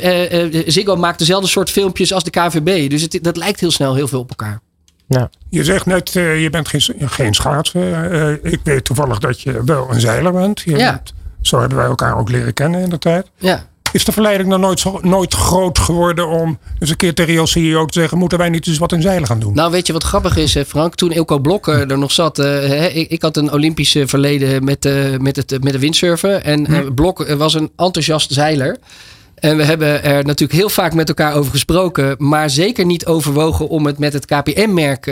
Ziggo maakt dezelfde soort filmpjes als de KVB. Dus het, dat lijkt heel snel heel veel op elkaar. Ja. Je zegt net, je bent geen, geen schaatser. ik weet toevallig dat je wel een zeiler bent. Je ja. Bent, zo hebben wij elkaar ook leren kennen in de tijd. Ja. Is de verleiding dan nooit, nooit groot geworden om eens een keer tegen jouw CEO te zeggen: moeten wij niet eens wat in zeilen gaan doen? Nou, weet je wat grappig is, Frank? Toen Ilko Blok er nog zat, uh, ik, ik, had een Olympische verleden met, uh, met, het, met de windsurfen. En uh, Blok was een enthousiast zeiler. En we hebben er natuurlijk heel vaak met elkaar over gesproken, maar zeker niet overwogen om het met het KPM-merk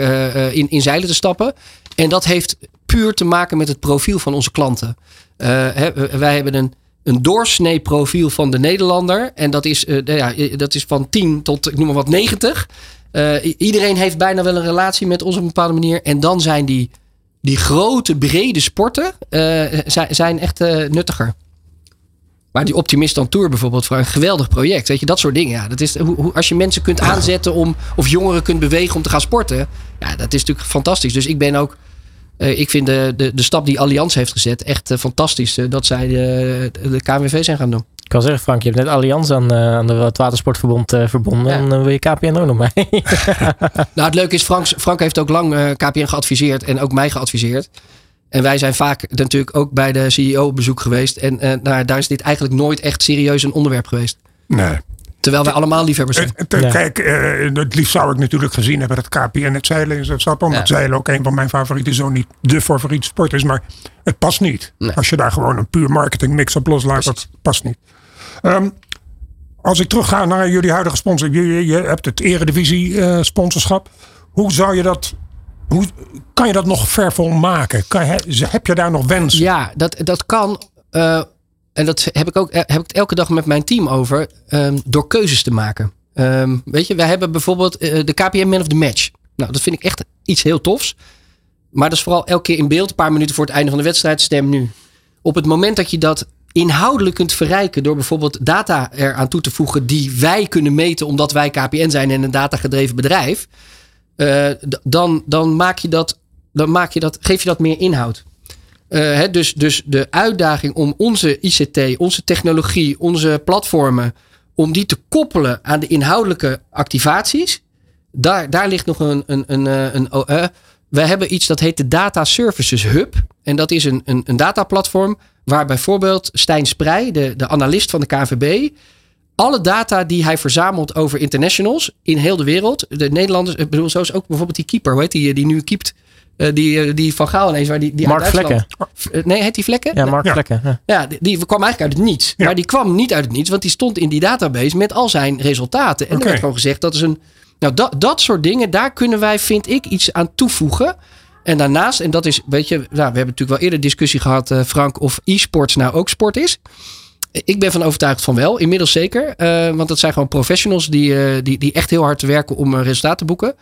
in, in zeilen te stappen. En dat heeft puur te maken met het profiel van onze klanten. Hè, wij hebben een een doorsnee profiel van de Nederlander. En dat is, uh, ja, dat is van 10 tot, ik noem maar wat, 90. Uh, eh, iedereen heeft bijna wel een relatie met ons op een bepaalde manier. En dan zijn die, die grote, brede sporten zijn echt nuttiger. Maar die Optimist on Tour bijvoorbeeld voor een geweldig project. Weet je, dat soort dingen. Ja, dat is, hoe, als je mensen kunt aanzetten om, of jongeren kunt bewegen om te gaan sporten. Ja, dat is natuurlijk fantastisch. Dus ik ben ook uh, ik vind de, de, de stap die Allianz heeft gezet echt uh, fantastisch. Uh, dat zij de, de KNWV zijn gaan doen. Ik kan zeggen, Frank, je hebt net Allianz aan, aan de Watersportverbond verbonden. Ja. En dan wil je KPN ook nog mee. nou, het leuke is, Frank, Frank heeft ook lang KPN geadviseerd en ook mij geadviseerd. En wij zijn vaak natuurlijk ook bij de CEO op bezoek geweest. En nou, daar is dit eigenlijk nooit echt serieus een onderwerp geweest. Nee. Terwijl wij allemaal liefhebbers zijn. Ja. Kijk, uh, het liefst zou ik natuurlijk gezien hebben dat KPN het zeilen is. Dat omdat ja. zeilen ook een van mijn favoriete, zo niet de favoriete sport is. Maar het past niet. Als je daar gewoon een puur marketing mix op loslaat, dat past niet. Um, als ik terugga naar jullie huidige sponsor. Je, je hebt het eredivisie uh, sponsorschap. Hoe zou je dat hoe kan je dat nog vervol maken? Heb je daar nog wensen? Ja, dat, dat kan. Uh, en dat heb ik ook eh, heb ik elke dag met mijn team over, um, door keuzes te maken. Um, weet je, wij hebben bijvoorbeeld uh, de KPM Man of the Match. Nou, dat vind ik echt iets heel tofs. Maar dat is vooral elke keer in beeld, een paar minuten voor het einde van de wedstrijd, stem nu. Op het moment dat je dat inhoudelijk kunt verrijken door bijvoorbeeld data eraan toe te voegen die wij kunnen meten omdat wij KPN zijn en een datagedreven bedrijf, uh, dan, dan, maak je dat, dan maak je dat, geef je dat meer inhoud. Uh, dus, dus de uitdaging om onze ICT, onze technologie, onze platformen, om die te koppelen aan de inhoudelijke activaties, daar, daar ligt nog een. een, een, eh, een, uh, we hebben iets dat heet de Data Services Hub. En dat is een, een, een dataplatform waar bijvoorbeeld Stijn Sprij, de, de analist van de KVB, alle data die hij verzamelt over internationals in heel de wereld, de Nederlanders, ik bedoel, zoals ook bijvoorbeeld die keeper, weet die, die nu keept uh, die, eh, die van Gaal ineens, waar die, die Mark Vlekken. Uh, nee, heet die Vlekken? Ja, Mark Vlekken. Ja, ja die, die, kwam eigenlijk uit het niets. Ja. Maar die kwam niet uit het niets, want die stond in die database met al zijn resultaten. En okay. er werd gewoon gezegd dat is een. Nou, dat, dat soort dingen, daar kunnen wij, vind ik, iets aan toevoegen. En daarnaast, en dat is, weet je, nou, we hebben natuurlijk wel eerder discussie gehad, uh, Frank, of e-sports nou ook sport is. Ik ben van overtuigd van wel, inmiddels zeker. want dat zijn gewoon professionals die, die, die echt heel hard werken om resultaten te boeken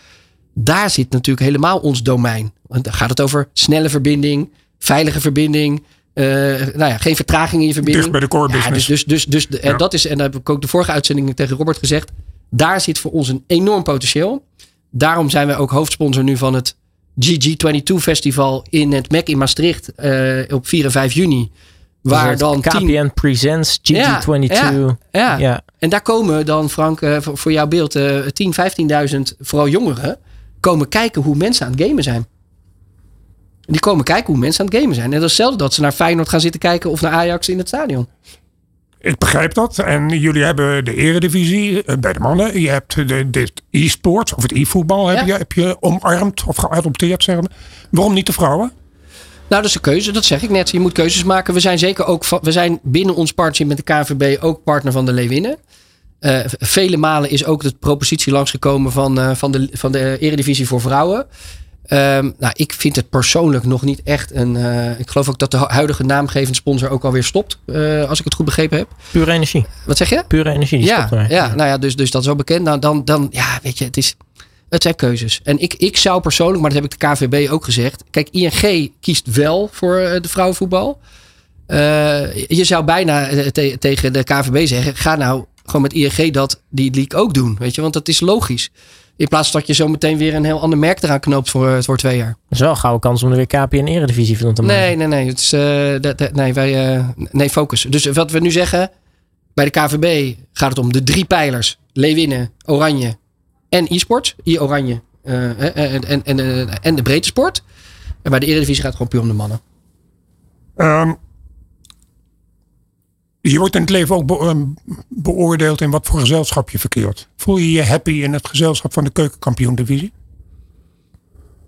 daar zit natuurlijk helemaal ons domein. Want dan gaat het over snelle verbinding, veilige verbinding. Uh, nou ja, geen vertraging in je verbinding. Dicht bij de core business. dus, dus, dus, dus en dat is, en dat heb ik ook de vorige uitzending tegen Robert gezegd. Daar zit voor ons een enorm potentieel. Daarom zijn wij ook hoofdsponsor nu van het GG22 Festival in het MEC in Maastricht op 4 en 5 juni. Waar dus dan KPN tien... Presents GG22. Ja, ja, ja, En daar komen dan, Frank, uh, voor, voor jouw beeld, uh, 10, 15.000 vooral jongeren komen kijken hoe mensen aan het gamen zijn. Die komen kijken hoe mensen aan het gamen zijn. En dat is hetzelfde dat ze naar Feyenoord gaan zitten kijken of naar Ajax in het stadion. Ik begrijp dat. En jullie hebben de eredivisie eh, bij de mannen. Je hebt de, de e-sport of het e-voetbal heb, je, heb je omarmd of geadopteerd. Zeg maar. Waarom niet de vrouwen? Nou, dat is een keuze. Dat zeg ik net. Je moet keuzes maken. We zijn zeker ook we zijn binnen ons partnership met de KVB ook partner van de Leeuwinnen. vele malen is ook de propositie langsgekomen van, van, de, van de Eredivisie voor vrouwen. Ehm, nou, ik vind het persoonlijk nog niet echt een. Uh, ik geloof ook dat de huidige naamgevend sponsor ook alweer stopt. Uh, als ik het goed begrepen heb. Pure energie. Wat zeg je? Pure energie. Die ja, stopt ja, nou ja, dus, dus dat is wel bekend. Nou, dan, dan, ja, weet je, het is. Het zijn keuzes. En ik, ik zou persoonlijk, maar dat heb ik de KVB ook gezegd. Kijk, ING kiest wel voor uh, de vrouwenvoetbal. je zou bijna te, tegen de KVB zeggen: ga nou gewoon met ING dat die league ook doen. Weet je, want dat is logisch. In plaats dat je zo meteen weer een heel ander merk eraan knoopt voor, eh, voor twee jaar. Dat is wel een gouden kans om er weer KPN Eredivisie van te maken. Nee, nee, nee. Het is, uh, nee, wij, uh, nee, focus. Dus wat we nu zeggen, bij de KVB gaat het om de drie pijlers. Leeuwinnen, Oranje en e-sport. I-Oranje en, en, en, en de breedte sport. Bij de Eredivisie gaat gewoon puur om de mannen. Um, je wordt in het leven ook ehm, beoordeeld in wat voor gezelschap je verkeert. Voel je je happy in het gezelschap van de keukenkampioen divisie?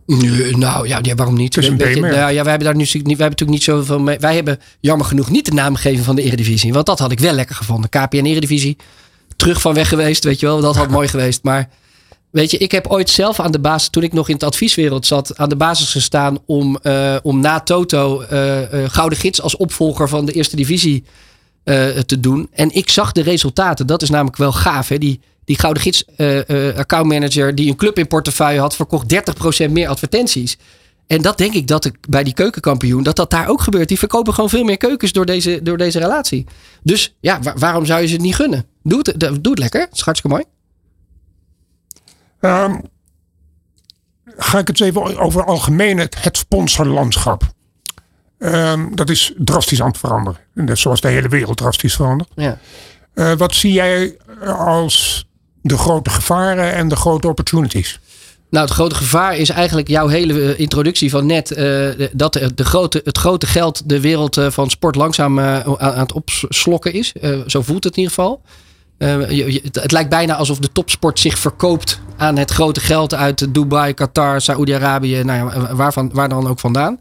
nou ja, ja, waarom niet? Een beetje, nou, ja, wij hebben daar nu wij hebben natuurlijk niet zoveel mee. Wij hebben jammer genoeg niet de naam gegeven van de Eredivisie. Want dat had ik wel lekker gevonden. KPN Eredivisie. Terug van weg geweest, weet je wel. Dat had mooi geweest. Maar weet je, ik heb ooit zelf aan de basis, toen ik nog in het advieswereld zat, aan de basis gestaan om, uh, om na Toto uh, uh, Gouden Gids als opvolger van de Eerste Divisie te doen. En ik zag de resultaten. Dat is namelijk wel gaaf. Hè? Die, die Gouden Gids accountmanager die een club in portefeuille had, verkocht 30% meer advertenties. En dat denk ik dat ik bij die keukenkampioen, dat dat daar ook gebeurt. Die verkopen gewoon veel meer keukens door deze, door deze relatie. Dus ja, waarom zou je ze het niet gunnen? Doe het, doe lekker. Het mooi. Um, ga ik het even over algemeen het, het sponsorlandschap. Um, dat is drastisch aan het veranderen. Net zoals de hele wereld drastisch verandert. Ja. Uh, wat zie jij als de grote gevaren en de grote opportunities? Nou, het grote gevaar is eigenlijk jouw hele eh, introductie van net. Uh, dat de grote, het grote geld de wereld van sport langzaam aan het opslokken is. zo voelt het in ieder geval. Je, het lijkt bijna alsof de topsport zich verkoopt aan het grote geld uit Dubai, Qatar, Saoedi-Arabië, nou ja, waarvan, waar dan ook vandaan.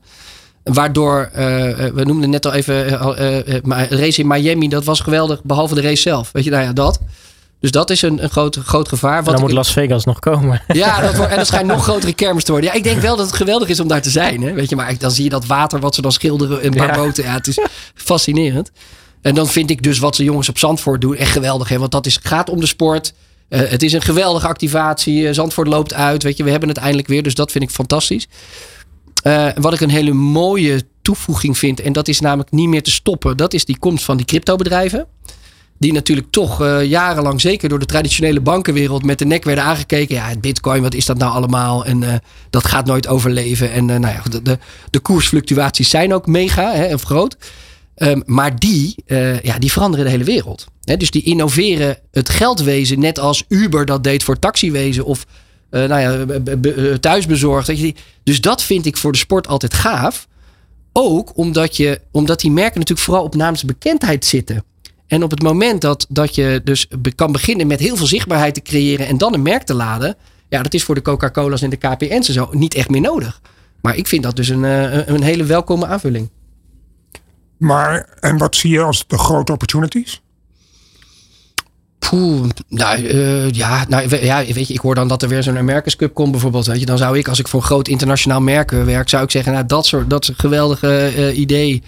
Waardoor, uh, we noemden net al even, uh, race in Miami, dat was geweldig, behalve de race zelf. Weet je, nou ja, dat. Dus dat is een, een groot, groot gevaar. Wat dan moet Las Vegas nog komen. Ja, dat en dat schijnt nog grotere kermis te worden. Ja, ik denk wel dat het geweldig is om daar te zijn. Hè? Weet je, maar dan zie je dat water wat ze dan schilderen in paar ja. boten. Ja, het is fascinerend. En dan vind ik dus wat ze jongens op Zandvoort doen echt geweldig. Hè? Want dat is, gaat om de sport. Uh, het is een geweldige activatie. Zandvoort loopt uit. Weet je, we hebben het eindelijk weer. Dus dat vind ik fantastisch. Uh, wat ik een hele mooie toevoeging vind, en dat is namelijk niet meer te stoppen, dat is die komst van die cryptobedrijven. Die natuurlijk toch jarenlang, zeker door de traditionele bankenwereld, met de nek werden aangekeken. Ja, bitcoin, wat is dat nou allemaal? En dat gaat nooit overleven. En nou ja, de, de, de, koersfluctuaties zijn ook mega hè, en groot. Um, maar die, ja, die veranderen de hele wereld. Dus die innoveren het geldwezen, net als Uber dat deed voor taxiwezen of uh, nou ja, eh, thuisbezorgd. Weet je. Dus dat vind ik voor de sport altijd gaaf. Ook omdat, je, omdat die merken natuurlijk vooral op naamsbekendheid zitten. En op het moment dat, dat je dus kan beginnen met heel veel zichtbaarheid te creëren en dan een merk te laden. Ja, dat is voor de Coca-Cola's en de KPN's en zo niet echt meer nodig. Maar ik vind dat dus een, eh, een hele welkome aanvulling. Maar, en wat zie je als de grote opportunities? Poeh, nou uh, ja, nou ja, weet je, ik hoor dan dat er weer zo'n America's Cup komt bijvoorbeeld. Weet je, dan zou ik, als ik voor een groot internationaal merk werk, zou ik zeggen, nou dat soort, dat geweldige uh, idee.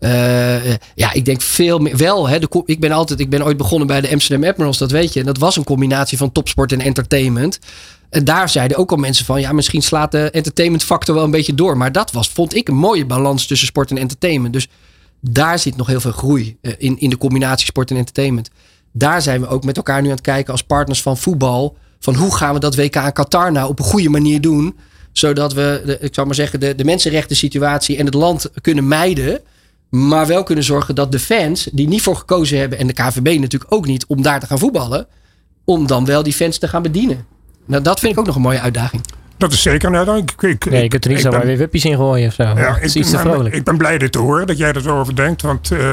Uh, ja, ik denk veel meer. Wel, hè, ik ben altijd, ik ben ooit begonnen bij de Amsterdam Admirals, dat weet je. En dat was een combinatie van topsport en entertainment. En daar zeiden ook al mensen van, ja, misschien slaat de entertainment factor wel een beetje door. Maar dat was, vond ik, een mooie balans tussen sport en entertainment. Dus daar zit nog heel veel groei in, in de combinatie sport en entertainment daar zijn we ook met elkaar nu aan het kijken als partners van voetbal. Van hoe gaan we dat WK in Qatar nou op een goede manier doen. Zodat we, de, ik zou maar zeggen, de, de mensenrechten situatie en het land kunnen mijden. Maar wel kunnen zorgen dat de fans die niet voor gekozen hebben. En de KVB natuurlijk ook niet om daar te gaan voetballen. Om dan wel die fans te gaan bedienen. Nou, dat vind ik ook nog een mooie uitdaging. Dat is zeker uitdaging. Ik, ik, nee, je kunt er niet zomaar weer wippies in gooien of zo. Ja, is iets te vrolijk. Ik ben blij dit te horen dat jij er zo over denkt. Want uh,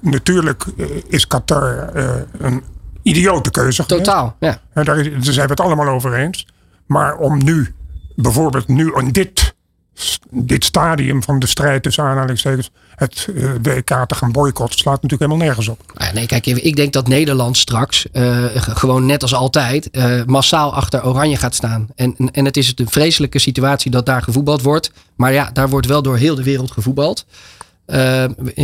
natuurlijk eh, is Qatar uh, een idiote keuze Totaal, ja. En daar, zijn we het allemaal over eens. Maar om nu, bijvoorbeeld nu in dit dit stadium van de strijd tussen aanhalingstekens het WK te gaan boycotten slaat natuurlijk helemaal nergens op. nee, kijk, ik denk dat Nederland straks uh, gewoon net als altijd uh, massaal achter Oranje gaat staan. En, en het is een vreselijke situatie dat daar gevoetbald wordt. Maar ja, daar wordt wel door heel de wereld gevoetbald.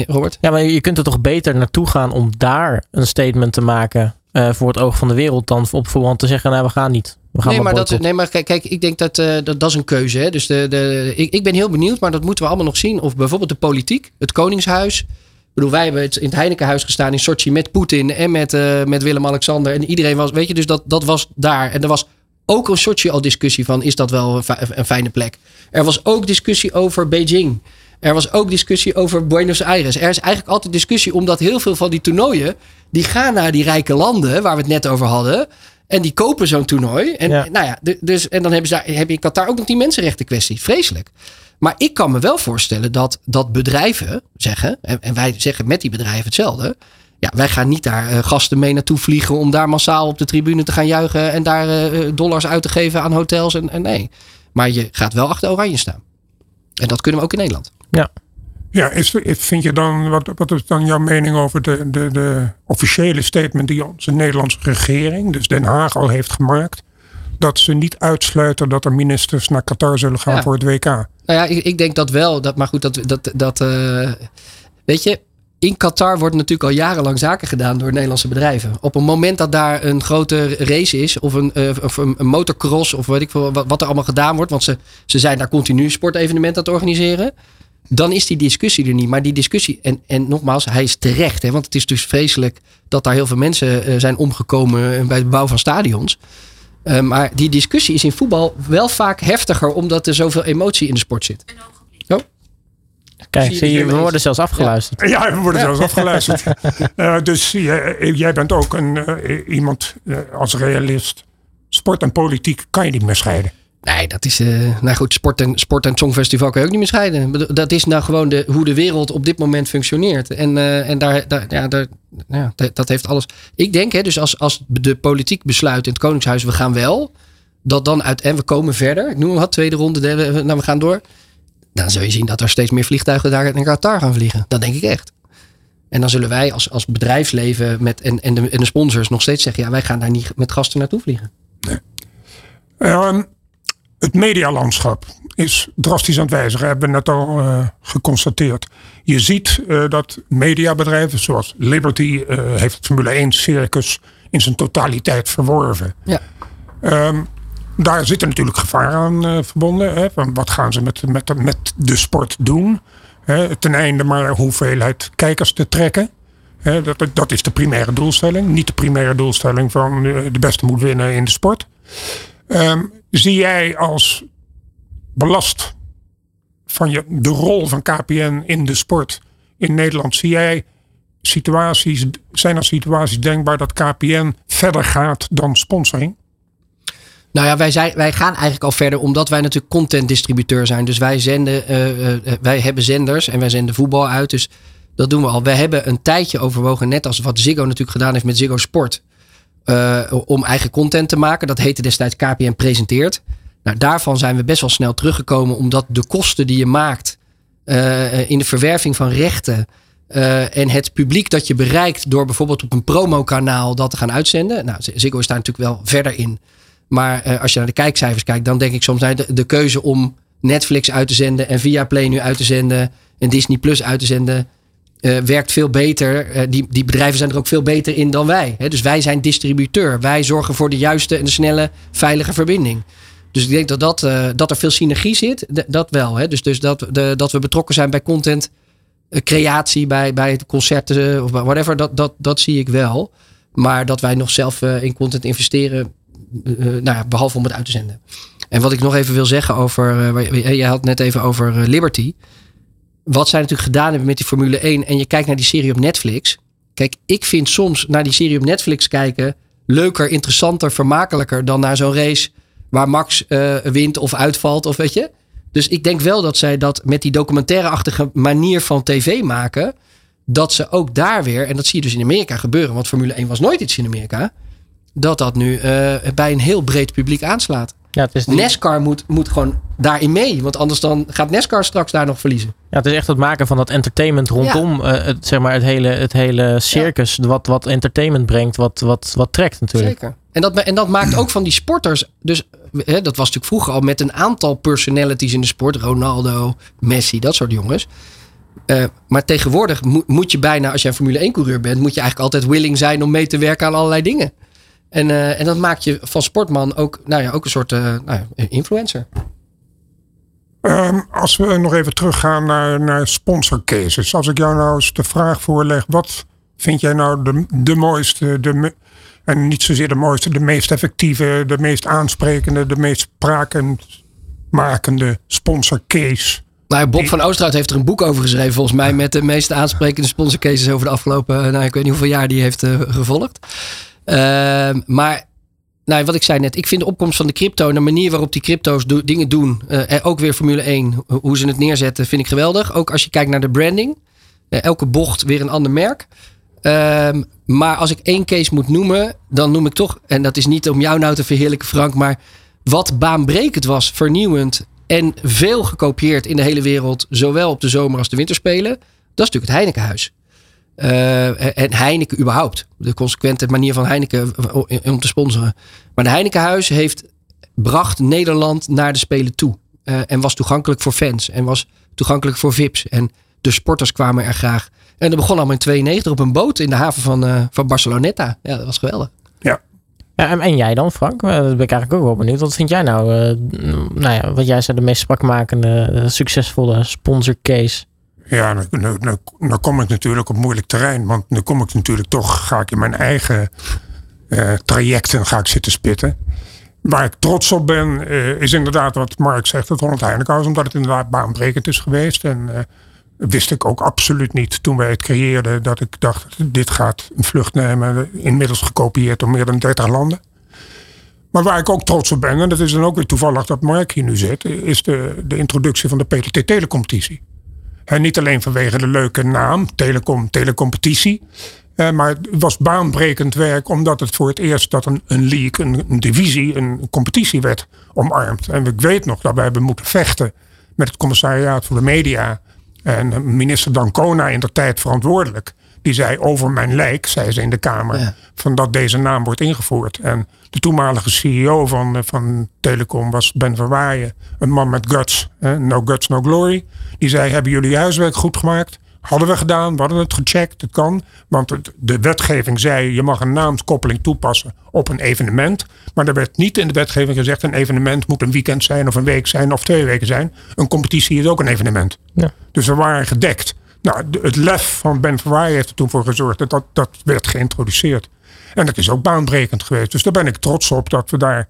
Robert? Ja, maar je kunt er toch beter naartoe gaan om daar een statement te maken voor het oog van de wereld dan op voorhand te zeggen, nou we gaan niet nee, maar dat, nee, maar kijk, kijk ik denk dat, uh, dat, dat is een keuze. Hè. Dus de, de, ik, ik ben heel benieuwd, maar dat moeten we allemaal nog zien. Of bijvoorbeeld de politiek, het Koningshuis. Ik bedoel, wij hebben het in het Heinekenhuis gestaan in Sochi met Poetin en met, uh, met Willem-Alexander. En iedereen was, weet je, dus dat, dat was daar. En er was ook een Sochi al discussie van, is dat wel een, een fijne plek? Er was ook discussie over Beijing. Er was ook discussie over Buenos Aires. Er is eigenlijk altijd discussie omdat heel veel van die toernooien... die gaan naar die rijke landen waar we het net over hadden... En die kopen zo'n toernooi. En, nou ja, dus, en dan hebben ze daar, heb je in Qatar ook nog die mensenrechten kwestie. Vreselijk. Maar ik kan me wel voorstellen dat, dat bedrijven zeggen, en, en wij zeggen met die bedrijven hetzelfde. Ja, wij gaan niet daar uh, gasten mee naartoe vliegen om daar massaal op de tribune te gaan juichen en daar uh, dollars uit te geven aan hotels. En, en nee. Maar je gaat wel achter Oranje staan. En dat kunnen we ook in Nederland. Ja. Ja, is, vind je dan, wat, wat is dan jouw mening over de, de, de officiële statement die onze Nederlandse regering, dus Den Haag, al heeft gemaakt? Dat ze niet uitsluiten dat er ministers naar Qatar zullen gaan voor het WK. Nou ja, ik, ik, denk dat wel. Dat, maar goed, dat, dat, dat uh, weet je, in Qatar wordt natuurlijk al jarenlang zaken gedaan door Nederlandse bedrijven. Op een moment dat daar een grote race is, of een, uh, of een, motocross, of weet ik veel, wat, wat, er allemaal gedaan wordt. Want ze, ze zijn daar continu sportevenementen aan het organiseren dan is die discussie er niet. Maar die discussie, en, en nogmaals, hij is terecht. Hè, want het is dus vreselijk dat daar heel veel mensen uh, zijn omgekomen bij het bouw van stadions. Uh, maar die discussie is in voetbal wel vaak heftiger, omdat er zoveel emotie in de sport zit. Oh. Kijk, zie je, we worden zelfs afgeluisterd. Ja, we worden zelfs afgeluisterd. uh, dus jij, jij, bent ook een, iemand als realist. Sport en politiek kan je niet meer scheiden. Nee, dat is. Uh, nou goed, sport en, sport en songfestival kan je ook niet meer scheiden. Dat is nou gewoon de, hoe de wereld op dit moment functioneert. En, uh, en daar, daar, ja, daar, ja, dat heeft alles. Ik denk, hè, dus als, als de politiek besluit in het Koningshuis, we gaan wel. Dat dan uit. En we komen verder. Ik noem wat, tweede ronde, derde, nou, we gaan door. Dan zul je zien dat er steeds meer vliegtuigen daar naar Qatar gaan vliegen. Dat denk ik echt. En dan zullen wij als, als bedrijfsleven met, en, en, de, en de sponsors nog steeds zeggen: ja, wij gaan daar niet met gasten naartoe vliegen. Nee. Um, het medialandschap is drastisch aan het wijzigen, hebben we net al uh, geconstateerd. Je ziet uh, dat mediabedrijven zoals Liberty uh, heeft Formule 1 circus in zijn totaliteit verworven. Ja. Um, daar zit er natuurlijk gevaar aan verbonden. Hè, van wat gaan ze met, met, met de sport doen? Hè, ten einde maar hoeveelheid kijkers te trekken. Hè, dat, dat is de primaire doelstelling. Niet de primaire doelstelling van de beste moet winnen in de sport. Um, zie jij als belast van je, de rol van KPN in de sport in Nederland? Zie jij situaties, zijn er situaties denkbaar dat KPN verder gaat dan sponsoring? Nou ja, wij, zijn, wij gaan eigenlijk al verder omdat wij natuurlijk content distributeur zijn. Dus wij zenden, uh, uh, wij hebben zenders en wij zenden voetbal uit. Dus dat doen we al. We hebben een tijdje overwogen, net als wat Ziggo natuurlijk gedaan heeft met Ziggo Sport. Uh, om eigen content te maken. Dat heette destijds KPN Presenteert. Nou, daarvan zijn we best wel snel teruggekomen, omdat de kosten die je maakt uh, in de verwerving van rechten. Uh, en het publiek dat je bereikt door bijvoorbeeld op een promokanaal dat te gaan uitzenden. Nou, Ziggo is daar natuurlijk wel verder in. Maar als je naar de kijkcijfers kijkt, dan denk ik soms de, de keuze om Netflix uit te zenden en via Play nu uit te zenden en Disney Plus uit te zenden uh, werkt veel beter. Uh, die, die bedrijven zijn er ook veel beter in dan wij. Hè? Dus wij zijn distributeur. Wij zorgen voor de juiste en de snelle, veilige verbinding. Dus ik denk dat, dat, uh, dat er veel synergie zit. dat wel. Hè? Dus, dus dat, de, dat we betrokken zijn bij content creatie, bij, bij concerten of whatever. Dat, dat, dat zie ik wel. Maar dat wij nog zelf in content investeren. nou ja, behalve om het uit te zenden. En wat ik nog even wil zeggen over. jij had net even over Liberty wat zij natuurlijk gedaan hebben met die Formule 1 en je kijkt naar die serie op Netflix. Kijk, ik vind soms naar die serie op Netflix kijken leuker, interessanter, vermakelijker dan naar zo'n race waar Max uh, wint of uitvalt of weet je. Dus ik denk wel dat zij dat met die documentaire-achtige manier van tv maken, dat ze ook daar weer, en dat zie je dus in Amerika gebeuren, want Formule 1 was nooit iets in Amerika, dat dat nu uh, bij een heel breed publiek aanslaat. Ja, het is die... NASCAR moet, moet gewoon daarin mee. Want anders dan gaat NASCAR straks daar nog verliezen. Ja, het is echt het maken van dat entertainment rondom eh, het, zeg maar het, hele, het hele circus. Wat, wat entertainment brengt, wat, wat, wat trekt natuurlijk. Zeker. En dat, en dat maakt ook van die sporters. Dus hè, dat was natuurlijk vroeger al met een aantal personalities in de sport. Ronaldo, Messi, dat soort jongens. Uh, maar tegenwoordig moet je bijna, als je een Formule 1 coureur bent, moet je eigenlijk altijd willing zijn om mee te werken aan allerlei dingen. En, uh, en dat maakt je van sportman ook, nou ja, ook een soort uh, nou ja, influencer. Um, als we nog even teruggaan naar, naar sponsor cases. Als ik jou nou eens de vraag voorleg, wat vind jij nou de, de mooiste, de, en niet zozeer de mooiste, de meest effectieve, de meest aansprekende, de meest sprakenmakende sponsor case? Nou, Bob van Oosterhout heeft er een boek over geschreven, volgens mij, met de meest aansprekende sponsorcases over de afgelopen, nou, ik weet niet hoeveel jaar die heeft uh, gevolgd. Ehm, maar nou, wat ik zei net, ik vind de opkomst van de crypto en de manier waarop die crypto's dingen doen, uh, ook weer Formule 1, hoe ze het neerzetten, vind ik geweldig. Ook als je kijkt naar de branding. Uh, elke bocht weer een ander merk. Ehm, maar als ik één case moet noemen, dan noem ik toch, en dat is niet om jou nou te verheerlijken, Frank, maar wat baanbrekend was, vernieuwend en veel gekopieerd in de hele wereld, zowel op de zomer als de winterspelen, dat is natuurlijk het Heinekenhuis. Uh, en Heineken überhaupt. De consequente manier van Heineken om te sponsoren. Maar de Heinekenhuis heeft bracht Nederland naar de Spelen toe. Uh, en was toegankelijk voor fans. En was toegankelijk voor VIP's. En de sporters kwamen er graag. En dat begon allemaal in 92 op een boot in de haven van, uh, van Barceloneta. Ja, dat was geweldig. Ja. ja en jij dan, Frank? Dat ben ik eigenlijk ook wel benieuwd. Wat vind jij nou, nou ja, wat jij zei, de meest sprakmakende, succesvolle sponsor case? Ja, nu, nu, nu, kom ik natuurlijk op moeilijk terrein. Want nu kom ik natuurlijk toch, ga ik in mijn eigen uh, trajecten ga ik zitten spitten. Waar ik trots op ben, uh, is inderdaad wat Mark zegt, het Holland Heinekenhuis. Omdat het inderdaad baanbrekend is geweest. En uh, wist ik ook absoluut niet toen wij het creëerden. Dat ik dacht, dit gaat een vlucht nemen. Inmiddels gekopieerd door meer dan 30 landen. Maar waar ik ook trots op ben, en dat is dan ook weer toevallig dat Mark hier nu zit, is de, de introductie van de PTT Telecompetitie. En niet alleen vanwege de leuke naam, telecom, telecompetitie. Uh, maar het was baanbrekend werk omdat het voor het eerst dat een, een league, een, divisie, een competitie werd omarmd. En ik weet nog dat wij hebben moeten vechten met het commissariaat voor de media. En minister Dancona in de tijd verantwoordelijk. Die zei over mijn lijk, zei ze in de Kamer, van dat deze naam wordt ingevoerd. En de toenmalige CEO van, eh, van Telecom was Ben Verwaaien. Een man met guts. no guts, no glory. Die zei, hebben jullie huiswerk goed gemaakt? Hadden we gedaan, we hadden het gecheckt, het kan. Want de wetgeving zei, je mag een naamskoppeling toepassen op een evenement. Maar er werd niet in de wetgeving gezegd, een evenement moet een weekend zijn of een week zijn of twee weken zijn. Een competitie is ook een evenement. Ja. Dus we waren gedekt. Nou, het lef van Ben Verwaaien heeft er toen voor gezorgd dat, dat dat werd geïntroduceerd. En dat is ook baanbrekend geweest. Dus daar ben ik trots op dat we daar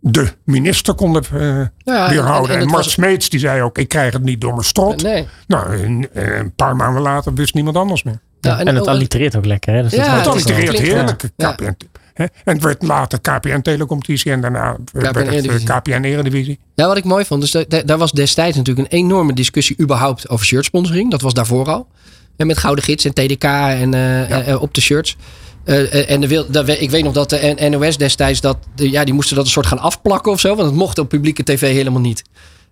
de minister konden uh, ja, weerhouden. En, en, Mart was... Smeets die zei ook, ik krijg het niet door mijn strot. Nee. Nou, een, een paar maanden later wist niemand anders meer. Ja, en, het allitereert ook lekker. Hè? Dus ja, het allitereert heerlijk. KPN, En het werd later KPN Telecompetitie en daarna KPN werd het KPN Eredivisie. Ja, wat ik mooi vond, dus daar was destijds natuurlijk een enorme discussie überhaupt over shirtsponsoring. Dat was daarvoor al. En met Gouden Gids en TDK en uh, op de shirts. Uh, en de wil, dat, ik weet nog dat de NOS destijds dat, ja, die moesten dat een soort gaan afplakken of zo, want het mocht op publieke tv helemaal niet.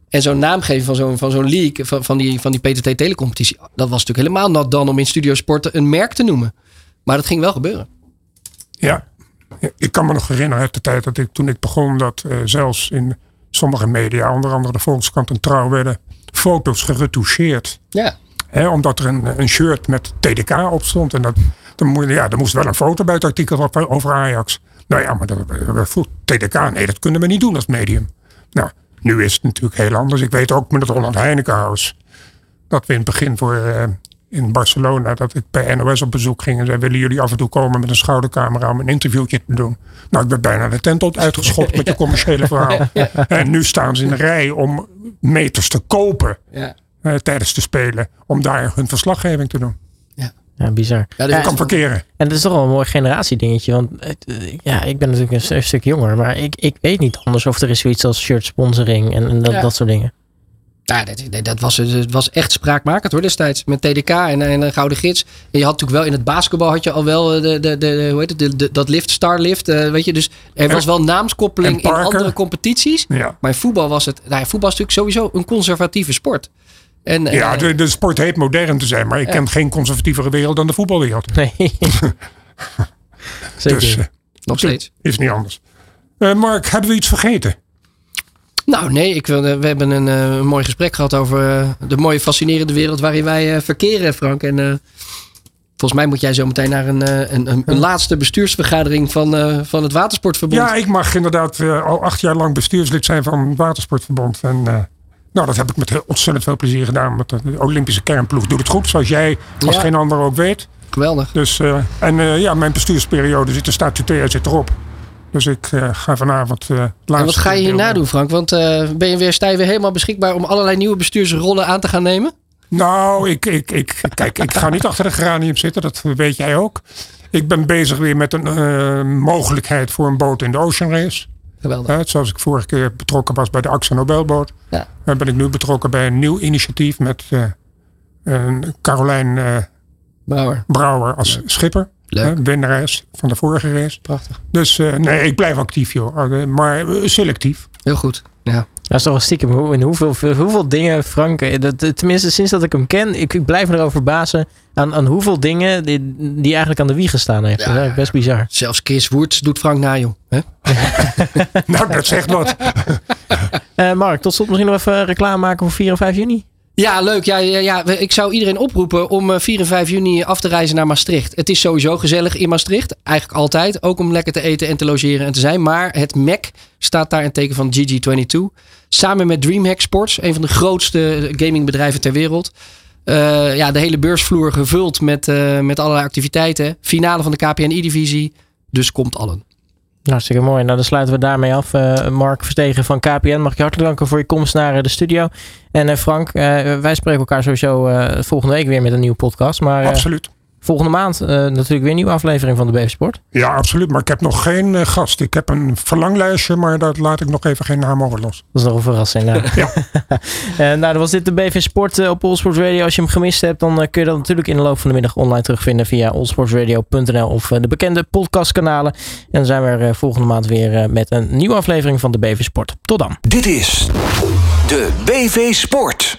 En zo'n naamgeving van zo'n van zo'n league, van, van, die, van die PTT telecompetitie, dat was natuurlijk helemaal nat dan om in Studio Sporten een merk te noemen. Maar dat ging wel gebeuren. Ja, ik kan me nog herinneren uit de tijd dat ik toen ik begon dat uh, zelfs in sommige media, onder andere de Volkskrant en Trouw, werden foto's geretoucheerd. Ja. He, omdat er een, een shirt met TDK op stond. En dat, dan, ja, er moest wel een foto bij het artikel over Ajax. Nou ja, maar dat, dat, TDK, nee, dat kunnen we niet doen als medium. Nou, nu is het natuurlijk heel anders. Ik weet ook met het Holland Heinekenhuis. Dat we in het begin voor, uh, in Barcelona, dat ik bij NOS op bezoek ging. En zei, willen jullie af en toe komen met een schoudercamera om een interviewtje te doen? Nou, ik ben bijna de tent uitgeschopt met de commerciële verhaal. En nu staan ze in de rij om meters te kopen. Ja. Uh, tijdens de Spelen. Om daar hun verslaggeving te doen. Ja, bizar. Ja, dat kan verkeren. En dat is toch wel een mooi generatiedingetje. Want eh, ja, ik ben natuurlijk een, stuk jonger. Maar ik, ik weet niet anders of er is zoiets als shirt sponsoring en, en dat, dat soort dingen. Ja, dat, dat, was, dat was echt spraakmakend hoor destijds. Met TDK en, en een gouden gids. En je had natuurlijk wel in het basketbal had je al wel eh, de, de, de, hoe heet het, de, dat lift, starlift. Uh, weet je, dus er was wel naamskoppeling in andere competities. Ja. Maar in voetbal was het. Nou, voetbal is natuurlijk sowieso een conservatieve sport. En, ja, de, de sport heet modern te zijn, maar ik ken geen conservatievere wereld dan de voetbalwereld. Nee. Zeker. Dus, Nog steeds. Is niet anders. Mark, hebben we iets vergeten? Nou, nee, ik wil, we hebben een, eh, een, mooi gesprek gehad over eh, de mooie, fascinerende wereld waarin wij uh, verkeren, Frank. En volgens mij moet jij zo meteen naar een, een, een, een laatste bestuursvergadering van, van het Watersportverbond. Ja, ik mag inderdaad al acht jaar lang bestuurslid zijn van het Watersportverbond. En nou, dat heb ik met ontzettend veel plezier gedaan. Met de Olympische kernploeg doet het goed, zoals jij als geen ander ook weet. Geweldig. Dus, en ja, mijn bestuursperiode zit er statutair zit erop. Dus ik uh, ga vanavond. Uh, en wat ga je hierna doen, Frank? Want uh, ben je weer, sta je weer helemaal beschikbaar om allerlei nieuwe bestuursrollen aan te gaan nemen? Nou, ik, ik, ik, kijk, ik ga niet achter de geranium zitten, dat weet jij ook. Ik ben bezig weer met een mogelijkheid voor een boot in de Ocean Race. Geweldig. zoals ik vorige keer betrokken was bij de Axel Nobelboot. Ja. Dan ben ik nu betrokken bij een nieuw initiatief met Carolijn Brouwer. Brouwer als schipper. Leuk. winnares van de vorige race. Prachtig. Dus uh, nee, ik blijf actief joh. Oh, maar uh, selectief. Heel goed. Ja. Dat is toch een stiekem in hoeveel, hoeveel dingen Frank, eh, dat, tenminste sinds dat ik hem ken, ik, ik blijf me erover bazen aan, aan hoeveel dingen die, die eigenlijk aan de wieg gestaan heeft. Ja, dat is best bizar. Zelfs Chris Woerts doet Frank na joh. nou, dat zegt wat. uh, Mark, tot slot misschien nog even reclame maken voor 4 en 5 juni. Ja, leuk. Ja, ja, ja, ik zou iedereen oproepen om 4 en 5 juni af te reizen naar Maastricht. Het is sowieso gezellig in Maastricht. Eigenlijk altijd. Ook om lekker te eten en te logeren en te zijn. Maar het MEC staat daar in teken van GG22. Samen met DreamHack Sports, een van de grootste gamingbedrijven ter wereld. Uh, ja, de hele beursvloer gevuld met, uh, met allerlei activiteiten. Finale van de KPN-divisie. Dus komt allen. Hartstikke mooi. Nou, dan sluiten we daarmee af. Uh, Mark Verstegen van KPN, mag ik je hartelijk danken voor je komst naar uh, de studio. En uh, Frank, wij spreken elkaar sowieso volgende week weer met een nieuwe podcast. Maar, Absoluut. Volgende maand uh, natuurlijk weer een nieuwe aflevering van de BV Sport. Ja, absoluut. Maar ik heb nog geen uh, gast. Ik heb een verlanglijstje, maar daar laat ik nog even geen naam over los. Dat is nog een verrassing. Nou. ja. uh, nou, dan was dit de BV Sport op Allsports Radio. Als je hem gemist hebt, dan kun je dat natuurlijk in de loop van de middag online terugvinden via allsportsradio.nl of de bekende podcastkanalen. En dan zijn we er volgende maand weer met een nieuwe aflevering van de BV Sport. Tot dan. Dit is de BV Sport.